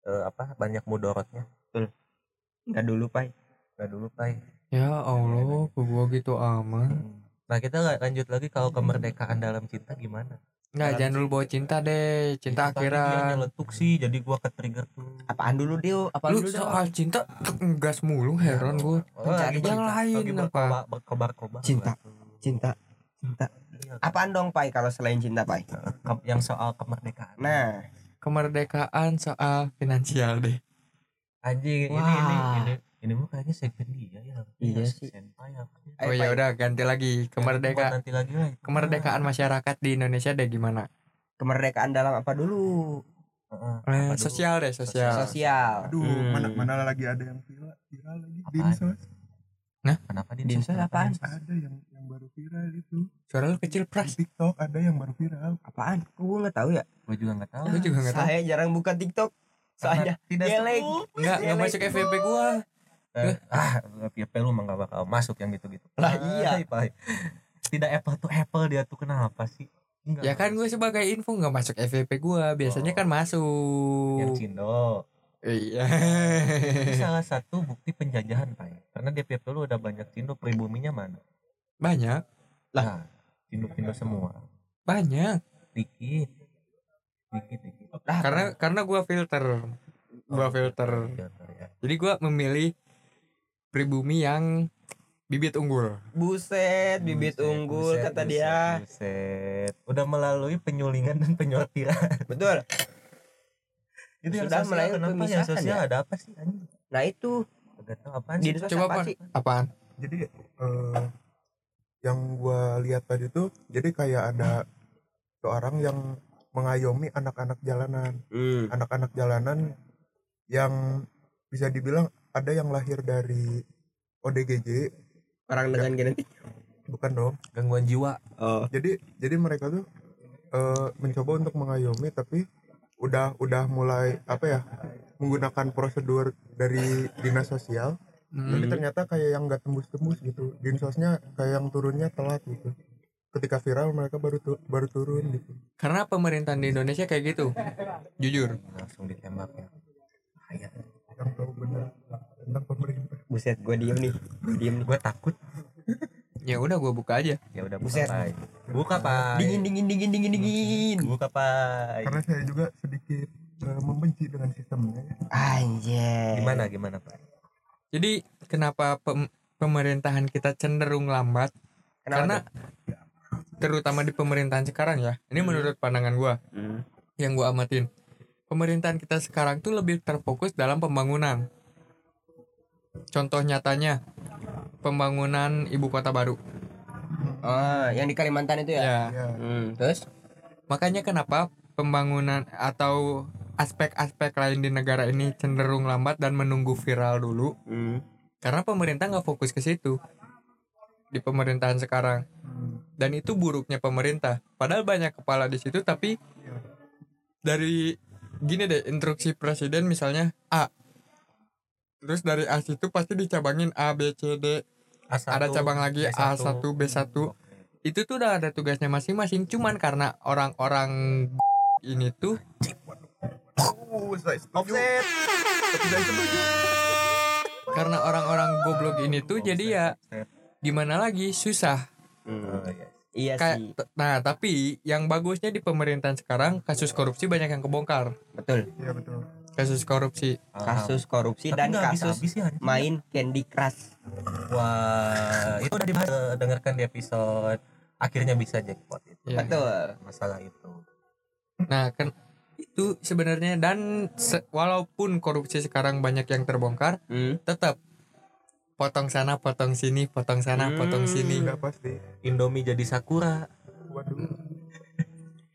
eh, apa banyak mudorotnya Enggak dulu, Pai. Nggak dulu pai. Ya Allah ke gua gitu amat? Nah kita la- lanjut lagi kalau kemerdekaan dalam cinta gimana? Nggak jangan dulu bawa cinta deh cinta dia akhiran. nyeletuk sih jadi gua ke trigger tuh. Apaan dulu, Dio? Apaan lu dulu, soal cinta ngegas mulu heran gua. Oh, lagi yang cinta. lain apa? berkobar berkobar kobar Cinta. Cinta. Cinta. Iya, Apaan dong, Pai, kalau selain cinta, Pai? yang soal kemerdekaan. Nah, kemerdekaan soal finansial deh. Anjing ini ini ini ini mah kayaknya segmen dia ya Iya Ya, sih. senpai harusnya. Ayo, oh ya udah ganti lagi kemerdekaan nanti lagi lah kemerdekaan masyarakat di Indonesia deh gimana kemerdekaan dalam apa dulu? Heeh. Eh, sosial deh sosial Sosial. aduh, Hmm. mana mana lagi ada yang viral, viral lagi Apaan? dinsos. kenapa di Dinsos apaan? Ada yang yang baru viral itu. suara lu kecil Di pras TikTok ada yang baru viral. Apaan? Kok gue nggak tahu ya? gue juga nggak tahu Gua juga nggak tahu. Saya jarang buka TikTok. Soalnya tidak geleng. nggak nggak masuk FVP gua Eh, ah FYP lu mah gak bakal masuk yang gitu-gitu. Lah, iya. Pai. tidak apple to apple dia tuh kenapa sih? Enggak. ya kan gue sebagai info nggak masuk FVP gua biasanya kan masuk. Yang Cindo. Iya. Itu salah satu bukti penjajahan Pai karena di FYP lu udah banyak Cindo pribuminya mana? Banyak. Nah Cindo-Cindo semua. Banyak. Dikit. Dikit dikit. Lah, karena karena gua filter. Gua filter. Filter, ya. jadi gua memilih pribumi yang bibit unggul buset, bibit Buset, unggul buset, kata buset, dia. buset. udah melalui penyulingan dan penyortiran Betul. itu yang Sudah sosial melalui kenapa yang pemisahan sosial ya? ada apa sih anjing Nah itu Gak tahu apaan di sih coba apa apa sih? apaan Jadi eh, yang gua lihat tadi tuh jadi kayak ada seorang yang mengayomi anak-anak jalanan. Hmm. Anak-anak jalanan yang bisa dibilang ada yang lahir dari ODGJ, Orang dengan genetik. bukan dong. gangguan jiwa Oh. jadi jadi mereka tuh eh, mencoba untuk mengayomi tapi udah udah mulai apa ya menggunakan prosedur dari dinas sosial tapi Hmm. ternyata kayak yang nggak tembus-tembus gitu dinsosnya kayak yang turunnya telat gitu ketika viral mereka baru tu- baru turun gitu Karena pemerintahan di Indonesia kayak gitu. Jujur. langsung ditembak ya yang tahu benar tentang pemerintah buset gue diem nih gue diem nih gue takut Ya udah gue buka aja. ya udah buka Buset. pai buka pai dingin dingin dingin dingin dingin buka pai karena saya juga sedikit eh, membenci dengan sistemnya ya. anjay gimana gimana pak Jadi kenapa pem- pemerintahan kita cenderung lambat? Kenapa Karena terutama di pemerintahan sekarang ya. Ini menurut pandangan gua Hmm. yang gua amatin. Pemerintahan kita sekarang tuh lebih terfokus dalam pembangunan. Contoh nyatanya pembangunan ibu kota baru. oh yang di Kalimantan itu ya, Ya. ya. Hmm, terus? Makanya kenapa pembangunan atau aspek-aspek lain di negara ini cenderung lambat dan menunggu viral dulu? Hmm. karena pemerintah nggak fokus ke situ di pemerintahan sekarang. Dan itu buruknya pemerintah. Padahal banyak kepala di situ tapi dari gini deh instruksi presiden misalnya A terus dari A situ pasti dicabangin A B C D. A1, ada cabang lagi B1. A1 B1 itu tuh udah ada tugasnya masing-masing. Cuman karena orang-orang ini tuh offset karena orang-orang goblok ini tuh jadi ya gimana lagi? Susah. Hmm. Iya. iya sih. t- nah tapi yang bagusnya di pemerintahan sekarang kasus korupsi banyak yang kebongkar. Betul. Iya betul kasus korupsi. Kasus korupsi Tapi dan nggak kasus habis-habis ya, anjing. main Candy Crush. Wah itu udah dibahas. Eh, dengarkan di episode akhirnya bisa jackpot itu. Iya. betul. Masalah itu. Nah kan itu sebenarnya dan se- walaupun korupsi sekarang banyak yang terbongkar Hmm. tetap potong sana potong sini potong sana potong Hmm. sini. Sudah pasti. Indomie jadi Sakura. Waduh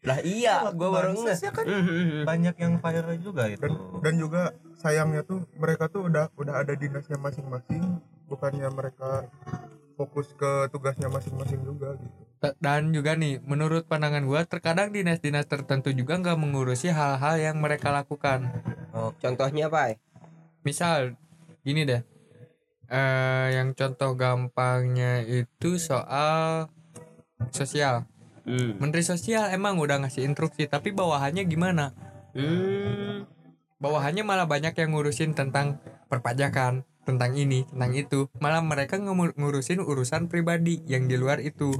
lah iya gue baru nge ya kan? Hmm, hmm, hmm. banyak yang viral juga itu dan dan juga sayangnya tuh mereka tuh udah udah ada dinasnya masing-masing bukannya mereka fokus ke tugasnya masing-masing juga gitu. Dan juga nih menurut pandangan gua terkadang dinas-dinas tertentu juga nggak mengurusi hal-hal yang mereka lakukan. Oh, contohnya apa misal gini deh. Eh yang contoh gampangnya itu soal sosial hmm. menteri sosial emang udah ngasih instruksi tapi bawahannya gimana Hmm. bawahannya malah banyak yang ngurusin tentang perpajakan tentang ini tentang itu malah mereka ngurusin urusan pribadi yang di luar itu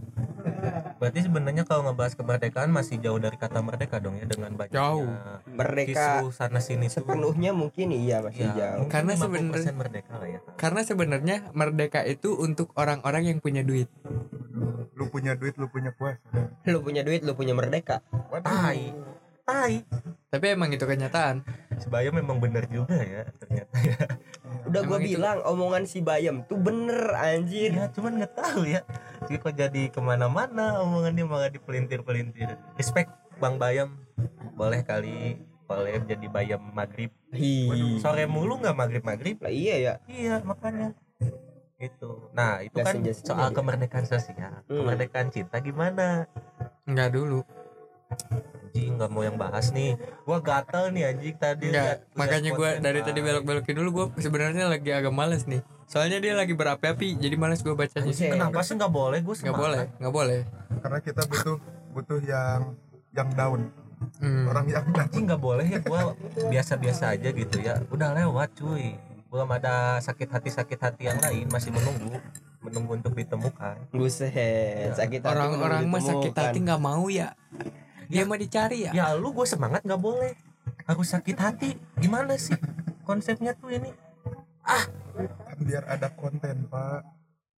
berarti sebenarnya kalau ngebahas kemerdekaan masih jauh dari kata merdeka dong ya dengan banyaknya Jauh. merdeka sana sini tuh. sepenuhnya mungkin iya masih ya, jauh. Karena 50% sebenarnya- merdeka lah ya. karena sebenarnya merdeka itu untuk orang-orang yang punya duit. Lu punya duit lu punya kuasa. Lu punya duit lu punya merdeka. Tai tai. Tapi emang itu kenyataan. Sebaya memang benar juga ya ternyata ya. Udah gue Emang itu- bilang omongan si Bayam tuh bener anjir. Ya cuman nggak tahu ya Jadi kok jadi ke mana-mana omongannya malah dipelintir-pelintir. Respect bang bayam. Boleh kali boleh jadi bayam maghrib. Hi. sore mulu nggak maghrib maghrib lah iya ya. Iya makanya. Itu nah itu Nggak kan soal kemerdekaan sosial. Hmm. kemerdekaan cinta gimana? Enggak dulu anjing nggak mau yang bahas nih. Gua gatel nih anjing tadi liat- makanya gue konten, dari tadi belok-belokin dulu gue sebenarnya lagi agak males nih. Soalnya dia lagi berapi-api, jadi males gue bacanya. Kenapa sih nggak boleh? Gue Nggak boleh, nggak boleh. karena kita butuh butuh yang yang down. Hmm. orang yang anjing nggak boleh ya gua biasa-biasa aja gitu ya. Udah lewat cuy. Belum ada sakit hati sakit hati yang lain masih menunggu menunggu untuk ditemukan. Buset sakit hati Orang-orang mah sakit hati nggak mau ya. Dia mah dicari ya. ya lu gue semangat nggak boleh. Harus sakit hati. Gimana sih konsepnya tuh ini? Kan biar ada konten pak.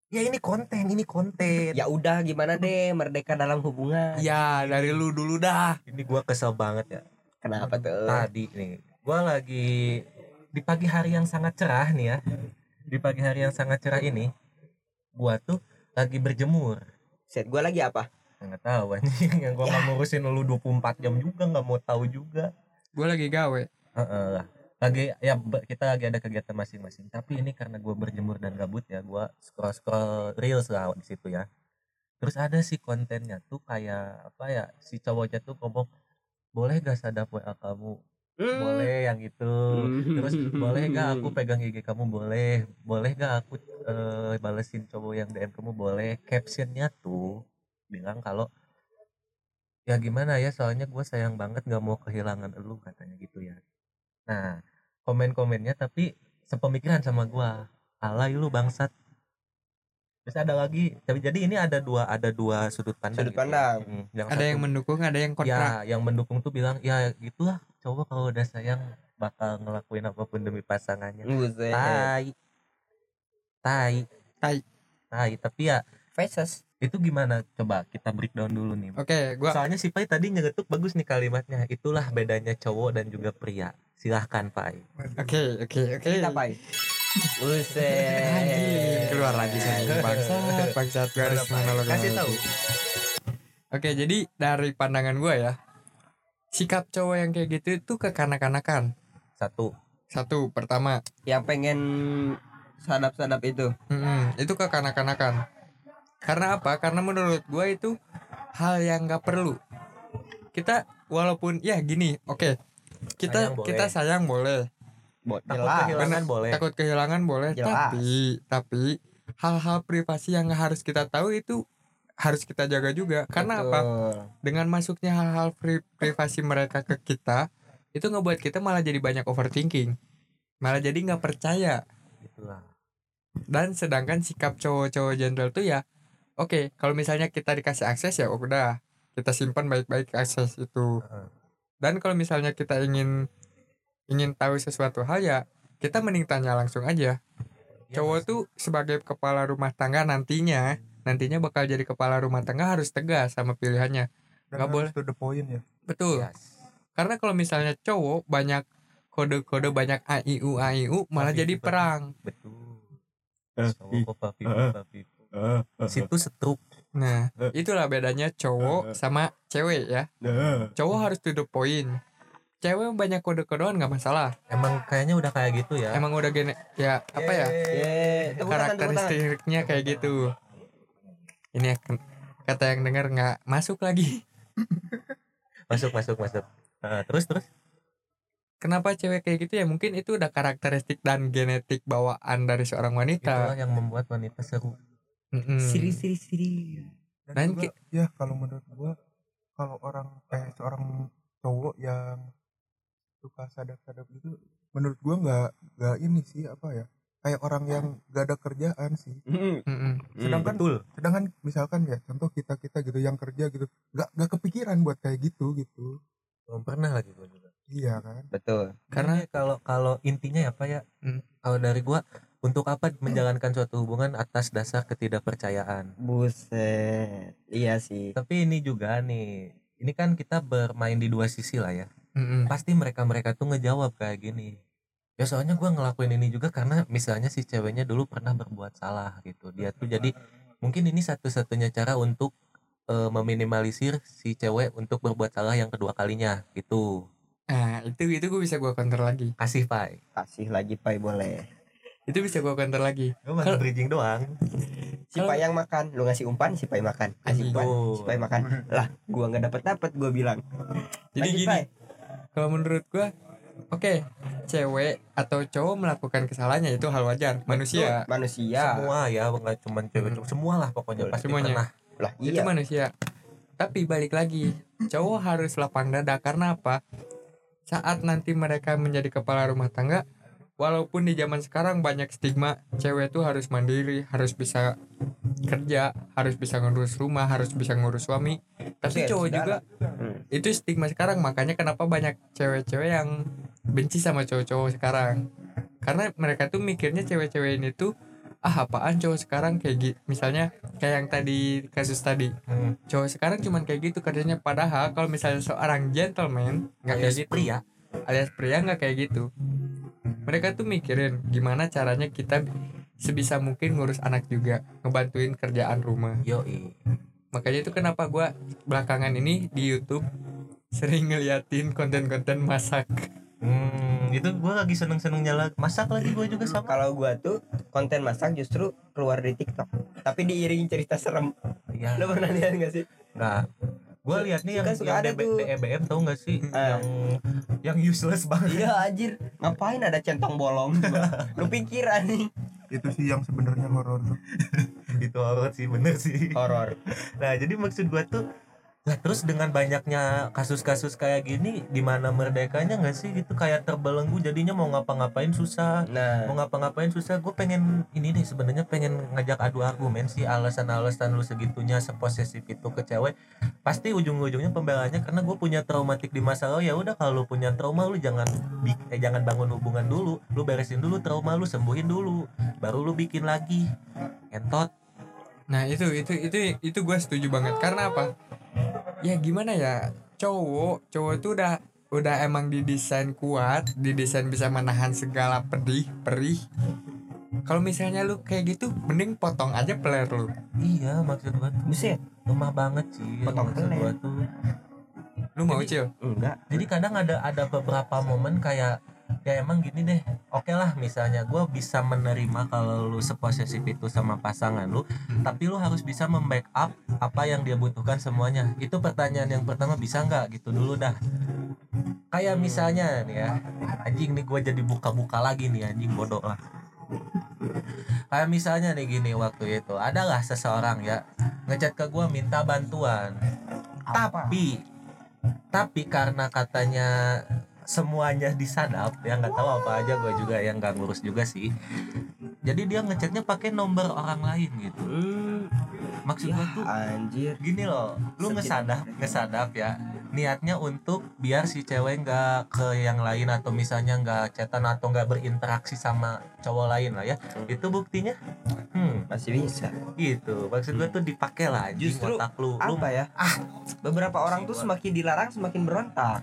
Ya ini konten ini konten. Ya udah gimana deh? Merdeka dalam hubungan. Ya dari lu dulu dah. ini gua kesel banget ya. Kenapa tuh? Tadi nih gua lagi di pagi hari yang sangat cerah nih ya. Di pagi hari yang sangat cerah ini gua tuh lagi berjemur. Set gue lagi apa nggak tahu anjing. Yang gua nggak ngurusin lu 24 jam juga nggak mau tahu juga. Gue lagi gawe. Heeh lah. lagi ya kita lagi ada kegiatan masing-masing. Tapi ini karena gua berjemur dan gabut ya gua scroll scroll reels lah di situ ya. Terus ada sih kontennya tuh kayak apa ya si cowoknya tuh ngomong boleh gak sadap WA kamu? Hmm. boleh yang itu. Terus boleh gak aku pegang IG kamu? Boleh. Boleh gak aku eh, balesin cowok yang DM kamu? Boleh. Captionnya tuh bilang kalau ya gimana ya soalnya gue sayang banget nggak mau kehilangan elu katanya gitu ya nah komen-komennya tapi sepemikiran sama gue alay lu bangsat terus ada lagi tapi jadi ini ada dua ada dua sudut pandang Sudut gitu ya. pandang. Hmm, yang ada satu- yang mendukung ada yang kontra ya yang mendukung tuh bilang ya gitulah cowok kalau udah sayang bakal ngelakuin apa pun demi pasangannya tai tai Tai. tai tapi ya Faces. Itu gimana? Coba kita breakdown dulu nih. Oke gua soalnya si Pai tadi nyegetuk bagus nih kalimatnya. Itulah bedanya cowok dan juga pria. Silahkan Pai. Oke oke oke. Kita pai. Buset. Keluar lagi saya bangsat bangsat. Gue harus monolog kasih tahu. Oke, jadi dari pandangan gue ya, sikap cowok yang kayak gitu itu kekanak-kanakan. satu. Satu, pertama, Yang pengen sadap-sadap itu. mm-mm, itu kekanak-kanakan. Karena apa? Karena menurut gue itu hal yang nggak perlu. Kita walaupun ya gini, oke, kita Sayang boleh. kita sayang boleh, Bo- takut jelas. kehilangan boleh takut kehilangan boleh, Jelas. tapi tapi hal-hal privasi yang harus kita tahu itu harus kita jaga juga. Karena apa? Betul. dengan masuknya hal-hal pri- privasi mereka ke kita itu ngebuat kita malah jadi banyak overthinking malah jadi nggak percaya itulah dan sedangkan sikap cowok-cowok gentle tuh ya oke kalau misalnya kita dikasih akses ya udah kita simpan baik-baik akses itu. Dan kalau misalnya kita ingin ingin tahu sesuatu hal ya kita mending tanya langsung aja. Ya, cowok tuh sebagai kepala rumah tangga nantinya nantinya bakal jadi kepala rumah tangga harus tegas sama pilihannya. Dan harus boleh. to the point ya. Betul. Yes. Karena kalau misalnya cowok banyak kode-kode banyak AIU AIU malah Papi, jadi perang. betul. Cowok kok papi papi situ setruk Nah, itulah bedanya cowok sama cewek ya. Cowok harus to the point. Cewek banyak kode-kodean nggak masalah. emang kayaknya udah kayak gitu ya Emang udah gene ya apa ya? Ye, tepuk tangan, tepuk tangan. Karakteristiknya kayak gitu. Ini kata yang denger nggak masuk lagi. masuk masuk masuk Heeh, terus terus Kenapa cewek kayak gitu ya? Mungkin itu udah karakteristik dan genetik bawaan dari seorang itulah wanita. yang membuat wanita seru Siri siri siri. dan Dan juga, ya kalau menurut gua kalau orang eh seorang cowok yang suka sadap-sadap gitu menurut gua nggak nggak ini sih apa ya kayak orang yang gak ada kerjaan sih Hmm. Mm-mm. sedangkan betul sedangkan misalkan ya contoh kita kita gitu yang kerja gitu nggak nggak kepikiran buat kayak gitu gitu belum pernah lagi gua juga iya kan Betul. Karena kalau kalau intinya apa ya? Hmm. Kalau dari gua untuk apa menjalankan suatu hubungan atas dasar ketidakpercayaan. Buset. Iya sih. Tapi ini juga nih, ini kan kita bermain di dua sisi lah ya. Mm-mm. Pasti mereka-mereka tuh ngejawab kayak gini. Ya soalnya gua ngelakuin ini juga karena misalnya si ceweknya dulu pernah berbuat salah gitu. Dia tuh jadi mungkin ini satu-satunya cara untuk eh, meminimalisir si cewek untuk berbuat salah yang kedua kalinya gitu. Nah, itu itu gue bisa gue counter lagi. Kasih pai. Kasih lagi pai boleh. Itu bisa gue counter lagi. Gue masih bridging doang. Si Kalau- pai yang makan, lu ngasih umpan, si pai makan. Kasih Anjing. umpan, si pai makan. Lah, gua nggak dapat dapat gua bilang. Jadi Lanjut, gini, kalau menurut gue, oke, cewek atau cowok melakukan kesalahannya itu hal wajar, manusia. Betul, Manusia. Semua ya, nggak cuma cewek, Hmm. semua lah pokoknya pasti Semuanya. pernah. Lah, Itu iya. manusia. Tapi balik lagi, cowok harus lapang dada karena apa? Saat nanti mereka menjadi kepala rumah tangga, walaupun di zaman sekarang banyak stigma, cewek tuh harus mandiri, harus bisa kerja, harus bisa ngurus rumah, harus bisa ngurus suami. Tapi Harus cowok juga Hmm. itu stigma sekarang makanya kenapa banyak cewek-cewek yang benci sama cowok-cowok sekarang karena mereka tuh mikirnya cewek-cewek ini tuh ah apaan cowok sekarang kayak gitu misalnya kayak yang tadi kasus tadi Hmm. cowok sekarang cuman kayak gitu kerjanya padahal kalau misalnya seorang gentleman nggak kayak Alias gitu pria. Alias pria nggak kayak gitu mereka tuh mikirin gimana caranya kita sebisa mungkin ngurus anak juga ngebantuin kerjaan rumah Yoi. makanya itu kenapa gua belakangan ini di YouTube sering ngeliatin konten-konten masak Hmm, itu gua lagi seneng-seneng nyala masak lagi gua juga sama. Kalau gua tuh konten masak justru keluar di TikTok. Tapi diiringi cerita serem. Ya, Lo pernah lihat gak sih? enggak. Gue lihat nih yang Kan suka yang ada DB, tuh. DEBM tau gak sih Eh. yang yang useless banget. Iya anjir, ngapain ada centong bolong? Lu pikir anjing itu sih yang sebenarnya horor tuh Itu horor sih bener sih. horor. Nah jadi maksud gua tuh lah terus dengan banyaknya kasus-kasus kayak gini di mana merdekanya nggak sih? Gitu kayak terbelenggu jadinya mau ngapa-ngapain susah. Nah, mau ngapa-ngapain susah gue pengen ini nih sebenarnya pengen ngajak adu argumen sih alasan-alasan lu segitunya seposesif itu ke cewek. Pasti ujung-ujungnya pembelaannya karena gue punya traumatik di masa lalu ya udah kalau punya trauma lu jangan eh, jangan bangun hubungan dulu. Lu beresin dulu trauma lu sembuhin dulu baru lu bikin lagi. Entot. Nah itu itu itu itu gue setuju banget. Karena apa? Ya gimana ya cowok cowok itu udah udah emang didesain kuat, didesain bisa menahan segala pedih perih. Kalau misalnya lu kayak gitu, mending potong aja peler lu. iya maksud gua tuh buset, lemah banget sih Potong maksud peler. gua tuh Lu mau cil? enggak. jadi kadang ada ada beberapa momen kayak ya emang gini deh. Oke lah misalnya gue bisa menerima kalau lu seposesif itu sama pasangan lu tapi lu harus bisa membackup apa yang dia butuhkan semuanya. Itu pertanyaan yang pertama bisa nggak? Gitu dulu dah. Kayak misalnya nih ya anjing nih gue jadi buka-buka lagi nih anjing bodoh lah. Kayak misalnya nih gini waktu itu adalah seseorang ya ngechat ke gue minta bantuan. Tapi tapi karena katanya semuanya disadap ya nggak tahu apa aja gue juga yang nggak ngurus juga sih. Jadi dia ngechatnya pakai nomor orang lain gitu. Hmm, maksud ya, gue tuh anjir. gini loh lu ngesadap ngesadap ya. Niatnya untuk biar si cewek nggak ke yang lain atau misalnya nggak chatan atau nggak berinteraksi sama cowok lain lah ya. Itu buktinya hmm. Masih bisa. gitu. Maksud gue tuh dipakai lah Justru otak lu. Lu Apa ya? ah. beberapa orang tuh semakin dilarang semakin berontak.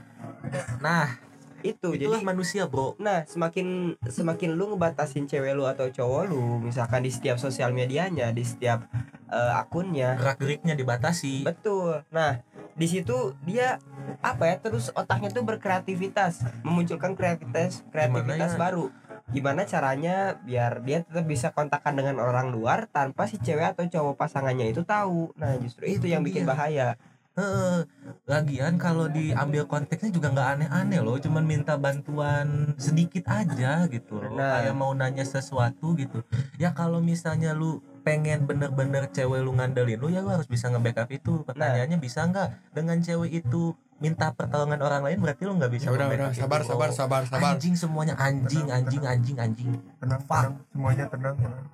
nah Itu itulah jadi manusia bro Nah, semakin semakin lu ngebatasin cewek lu atau cowok lu, misalkan di setiap sosial medianya, di setiap eh, akunnya, gerak geriknya dibatasi betul. Nah, di situ dia apa ya? Terus otaknya tuh berkreativitas, memunculkan kreativitas kreativitas ya? baru. Gimana caranya biar dia tetap bisa kontakkan dengan orang luar tanpa si cewek atau cowok pasangannya itu tahu. Nah, justru itu Itu yang bikin dia. bahaya. Heeh. Lagian kalau diambil konteksnya juga nggak aneh-aneh loh, cuman minta bantuan sedikit aja gitu loh. Nah. Kayak mau nanya sesuatu gitu. Ya kalau misalnya lu pengen bener-bener cewek lu ngandelin lu ya lu harus bisa nge-backup itu. Pertanyaannya bisa nggak dengan cewek itu minta pertolongan orang lain berarti lu nggak bisa Ya udah udah sabar itu. sabar sabar sabar. Anjing semuanya anjing anjing anjing anjing. tenang tenang semuanya tenang tenang.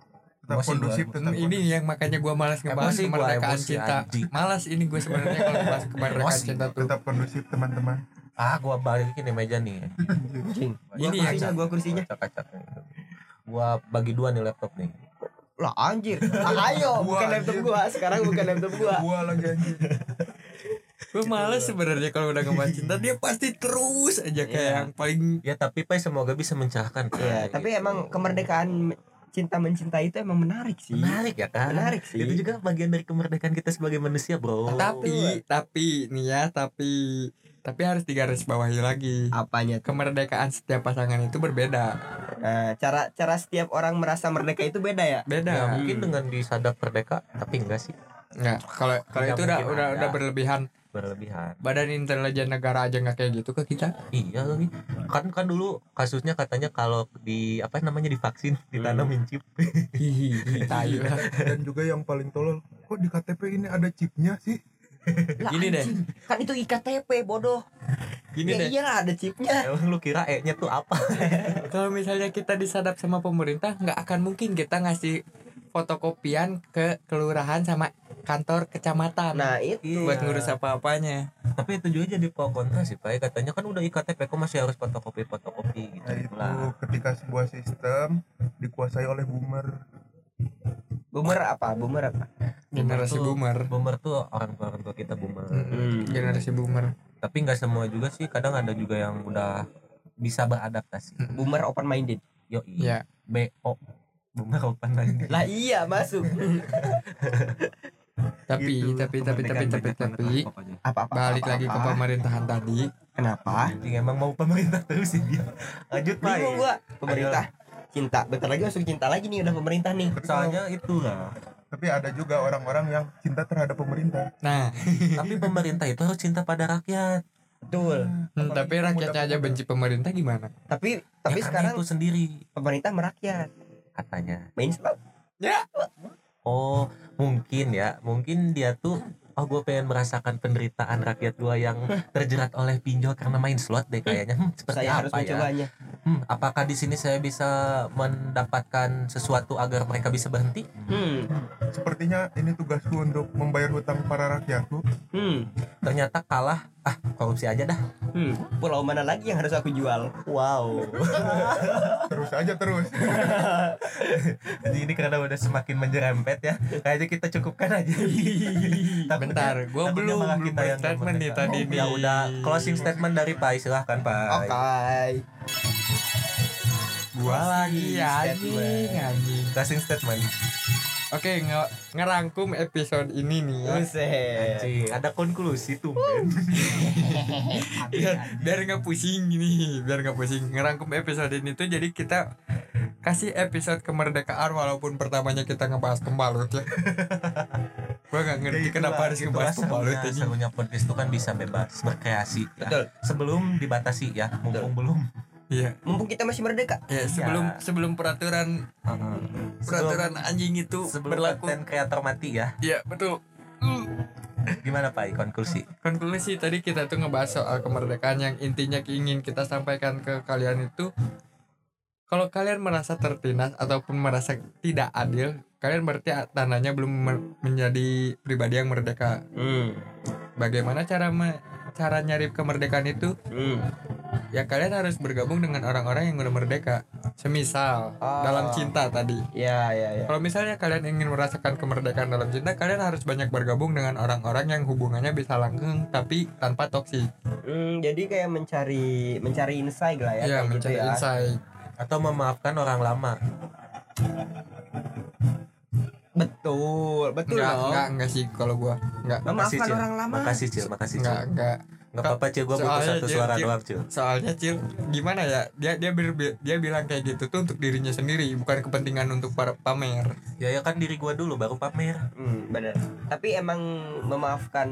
Tetap Emosi kondusif gua. tetap ini yang makanya gua malas ngebahas Emosi kemerdekaan emosi, cinta. anjing. Malas ini gue sebenarnya kalau bahas kemerdekaan Emosi. cinta tuh. tetap kondusif teman-teman Ah, gua balikin di meja nih. Anjing. Ini Gua yang- kursinya, gua kursinya. Kaca-kaca. Gua bagi dua nih laptop nih. Lah anjir. Ah, ayo, bukan laptop gua. Sekarang bukan laptop gua. gua lagi anjir Gue malas sebenarnya kalau udah ngebahas cinta dia pasti terus aja kayak Iya. yang paling Ya tapi Pai semoga bisa mencerahkan. Iya, Pai. tapi emang kemerdekaan cinta mencintai itu emang menarik sih. menarik ya kan? Menarik sih. Itu juga bagian dari kemerdekaan kita sebagai manusia, Bro. tapi tapi nih ya tapi tapi harus digarisbawahi lagi Apanya tuh? kemerdekaan setiap pasangan itu berbeda Nah, cara cara setiap orang merasa merdeka itu beda ya. Ya, beda mungkin dengan disadap merdeka, tapi enggak sih nggak kalau kalau itu udah udah udah berlebihan berlebihan. badan intelijen negara aja nggak kayak gitu ke kita Iya lagi. Kan kan dulu kasusnya katanya kalau di apa namanya divaksin ditanamin chip. hihi tayu lah. dan juga yang paling tolol kok di KTP ini ada chipnya sih Lah, Gini deh. Kan itu IKTP bodoh. gini ya deh iyalah ada chipnya. Emang lu kira E-nya tuh apa? kalau misalnya kita disadap sama pemerintah nggak akan mungkin kita ngasih fotokopian ke kelurahan sama kantor kecamatan. Nah, itu. buat Iya. ngurus apa-apanya. Tapi itu juga jadi pro kontra sih Pak. Katanya kan udah iktp kok masih harus fotokopi fotokopi gitu nah itu lah ketika sebuah sistem dikuasai oleh boomer. Boomer apa? Boomer apa? generasi tuh- boomer. boomer tuh orang tua orang tua kita boomer. Hmm, generasi boomer. Tapi nggak semua juga sih. Kadang ada juga yang udah bisa beradaptasi. Boomer open minded. yo ya. Bo boomer open lagi Lah iya masuk. tapi Gitu, tapi tapi tapi tapi tapi. Apa apa? balik apa, lagi ke apa? pemerintahan tadi Kenapa? Anjing, emang mau pemerintah terus sih dia lanjut Pak Bingung gua. Pemerintah cinta. Bentar lagi masuk cinta lagi nih udah pemerintah nih. soalnya itu lah tapi ada juga orang-orang yang cinta terhadap pemerintah Nah, tapi pemerintah itu harus cinta pada rakyat betul hmm, tapi rakyatnya aja benci pemerintah gimana? tapi tapi Ya, sekarang itu sendiri pemerintah merakyat katanya mainstream oh mungkin ya. Mungkin dia tuh oh gue pengen merasakan penderitaan rakyat gue yang terjerat oleh pinjol karena main slot deh kayaknya. Hmm, seperti saya harus apa ya? mencobanya. Hmm, apakah di sini saya bisa mendapatkan sesuatu agar mereka bisa berhenti? Hmm. Sepertinya ini tugasku untuk membayar hutang para rakyatku. Hmm. Ternyata kalah ah korupsi aja dah. Hmm. Pulau mana lagi yang harus aku jual? Wow. Terus aja terus. Jadi ini karena udah semakin menjerempet ya. Kayaknya kita cukupkan aja. Takutnya- Bentar, gue belum belum kita yang statement nih tadi Oh, nih. ya udah. Closing statement dari Pai silahkan Pai. Oke Gua lagi Statement. anjing, anjing. closing statement Oke, nge- ngerangkum episode ini nih ya. Anjing, ada konklusi tuh Ben biar biar nggak pusing gini biar nggak pusing ngerangkum episode ini tuh jadi kita kasih episode kemerdekaan walaupun pertamanya kita ngebahas pembalut ya gua nggak ngerti Ya, kenapa harus ngebahas pembalut serunya, aja serunya podcast itu kan bisa bebas berkreasi ya. Betul. sebelum dibatasi ya mumpung belum iya. Mumpung kita masih merdeka. Ya sebelum sebelum peraturan peraturan anjing itu sebelum berlaku. konten kreator mati ya. Ya betul. Gimana Pai konklusi? Konklusi tadi kita tuh ngebahas soal kemerdekaan yang intinya ingin kita sampaikan ke kalian itu kalau kalian merasa tertindas ataupun merasa tidak adil kalian berarti tandanya belum menjadi pribadi yang merdeka. Hmm. Bagaimana cara me- cara nyari kemerdekaan itu hmm. ya kalian harus bergabung dengan orang-orang yang udah merdeka. Semisal Ah. dalam cinta tadi. Ya ya ya. Kalau misalnya kalian ingin merasakan kemerdekaan dalam cinta kalian harus banyak bergabung dengan orang-orang yang hubungannya bisa langgeng tapi tanpa toksik. Hmm, jadi kayak mencari mencari insight lah ya, ya kayak gitu mencari ya. insight. Atau memaafkan orang lama Betul, betul enggak, dong. enggak enggak sih kalau gua. Enggak makasih Memaafkan Cil. orang lama. makasih Cil makasih Cil. Enggak enggak nggak apa-apa Cil. Gue butuh satu Cil, suara Cil. doang Cil. soalnya cil gimana ya dia dia ber- dia bilang kayak gitu tuh untuk dirinya sendiri bukan kepentingan untuk para pamer. Ya ya kan diri gue dulu baru pamer. Hmm, benar. Tapi emang memaafkan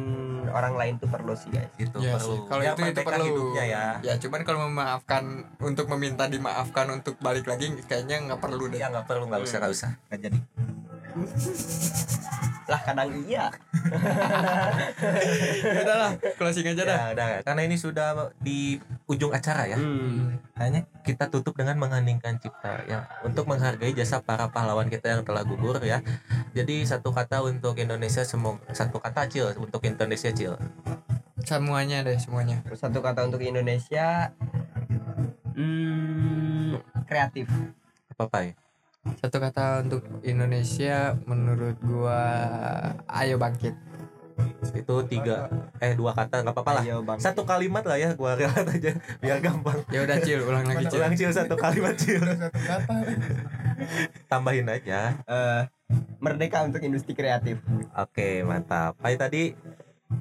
orang lain tuh perlu sih guys. itu Iya perlu. kalau Ya, itu itu perlu. hidupnya ya. Ya cuman kalau memaafkan untuk meminta dimaafkan untuk balik lagi kayaknya nggak perlu deh. Ya nggak perlu nggak usah nggak usah. Nggak jadi Lah kadang iya. Ya udahlah closing aja dah ya udah karena ini sudah di ujung acara ya Hmm. hanya kita tutup dengan mengheningkan cipta ya untuk menghargai jasa para pahlawan kita yang telah gugur ya jadi satu kata untuk Indonesia semua satu kata cil untuk Indonesia cil semuanya deh semuanya Satu kata untuk Indonesia. Hmm, kreatif. apa apa ya satu kata untuk Indonesia menurut gua ayo bangkit. Itu tiga eh dua kata nggak apa-apa lah. Satu kalimat lah ya gua relat aja biar gampang. Ya udah cil ulang lagi cil. ulang cil satu kalimat cil. Satu kata. Tambahin aja. Eh, merdeka untuk industri kreatif. oke mantap. Pai tadi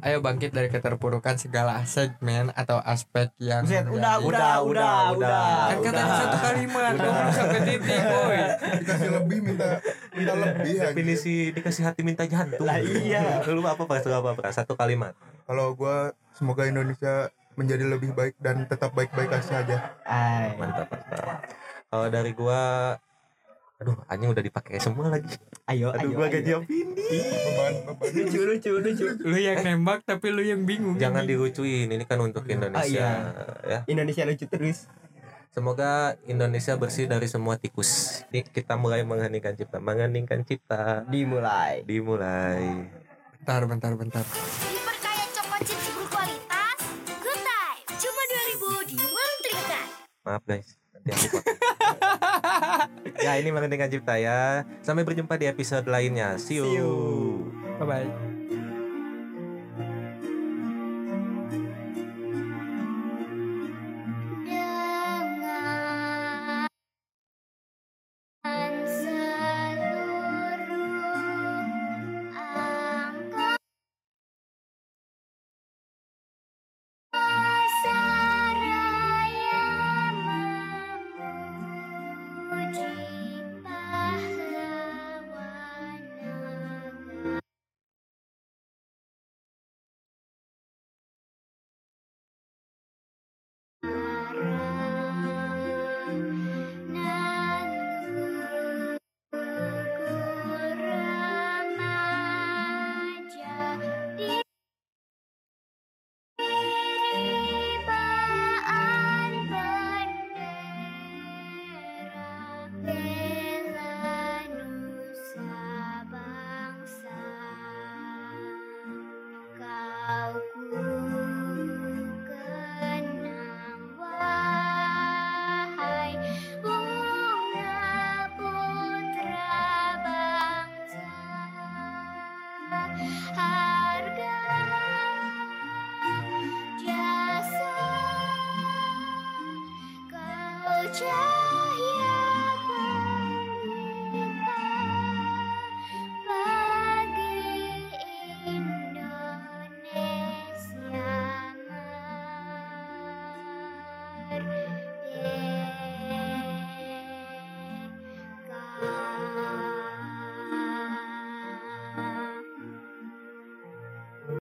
ayo bangkit dari keterpurukan segala segmen atau aspek yang Buset, udah, menjadi- udah, udah, udah. kan katanya satu kalimat belum sampai titik boy. Dikasih lebih minta minta lebih aja definisi dikasih hati minta jantung. Lah iya. lu apa apa apa apa satu kalimat. Kalau gua semoga Indonesia menjadi lebih baik dan tetap baik-baik saja Ay. mantap mantap kalau dari gua aduh anjing udah dipakai semua lagi. Ayo, aduh ayo, gua gaji beban beban. Lucu, lucu, lucu. lu yang nembak tapi lu yang bingung. Jangan dilucuin ini kan untuk Indonesia ya. Indonesia lucu terus. semoga Indonesia bersih dari semua tikus. Ini kita mulai mengheningkan cipta mengheningkan cipta. Dimulai. dimulai. Bentar bentar bentar. Diperkaya coklat chips berkualitas, Good Time. Cuma 2000 di warung maaf guys. Nanti aku potong. ya ini mengheningkan cipta ya. Sampai berjumpa di episode lainnya. See you, See you. bye bye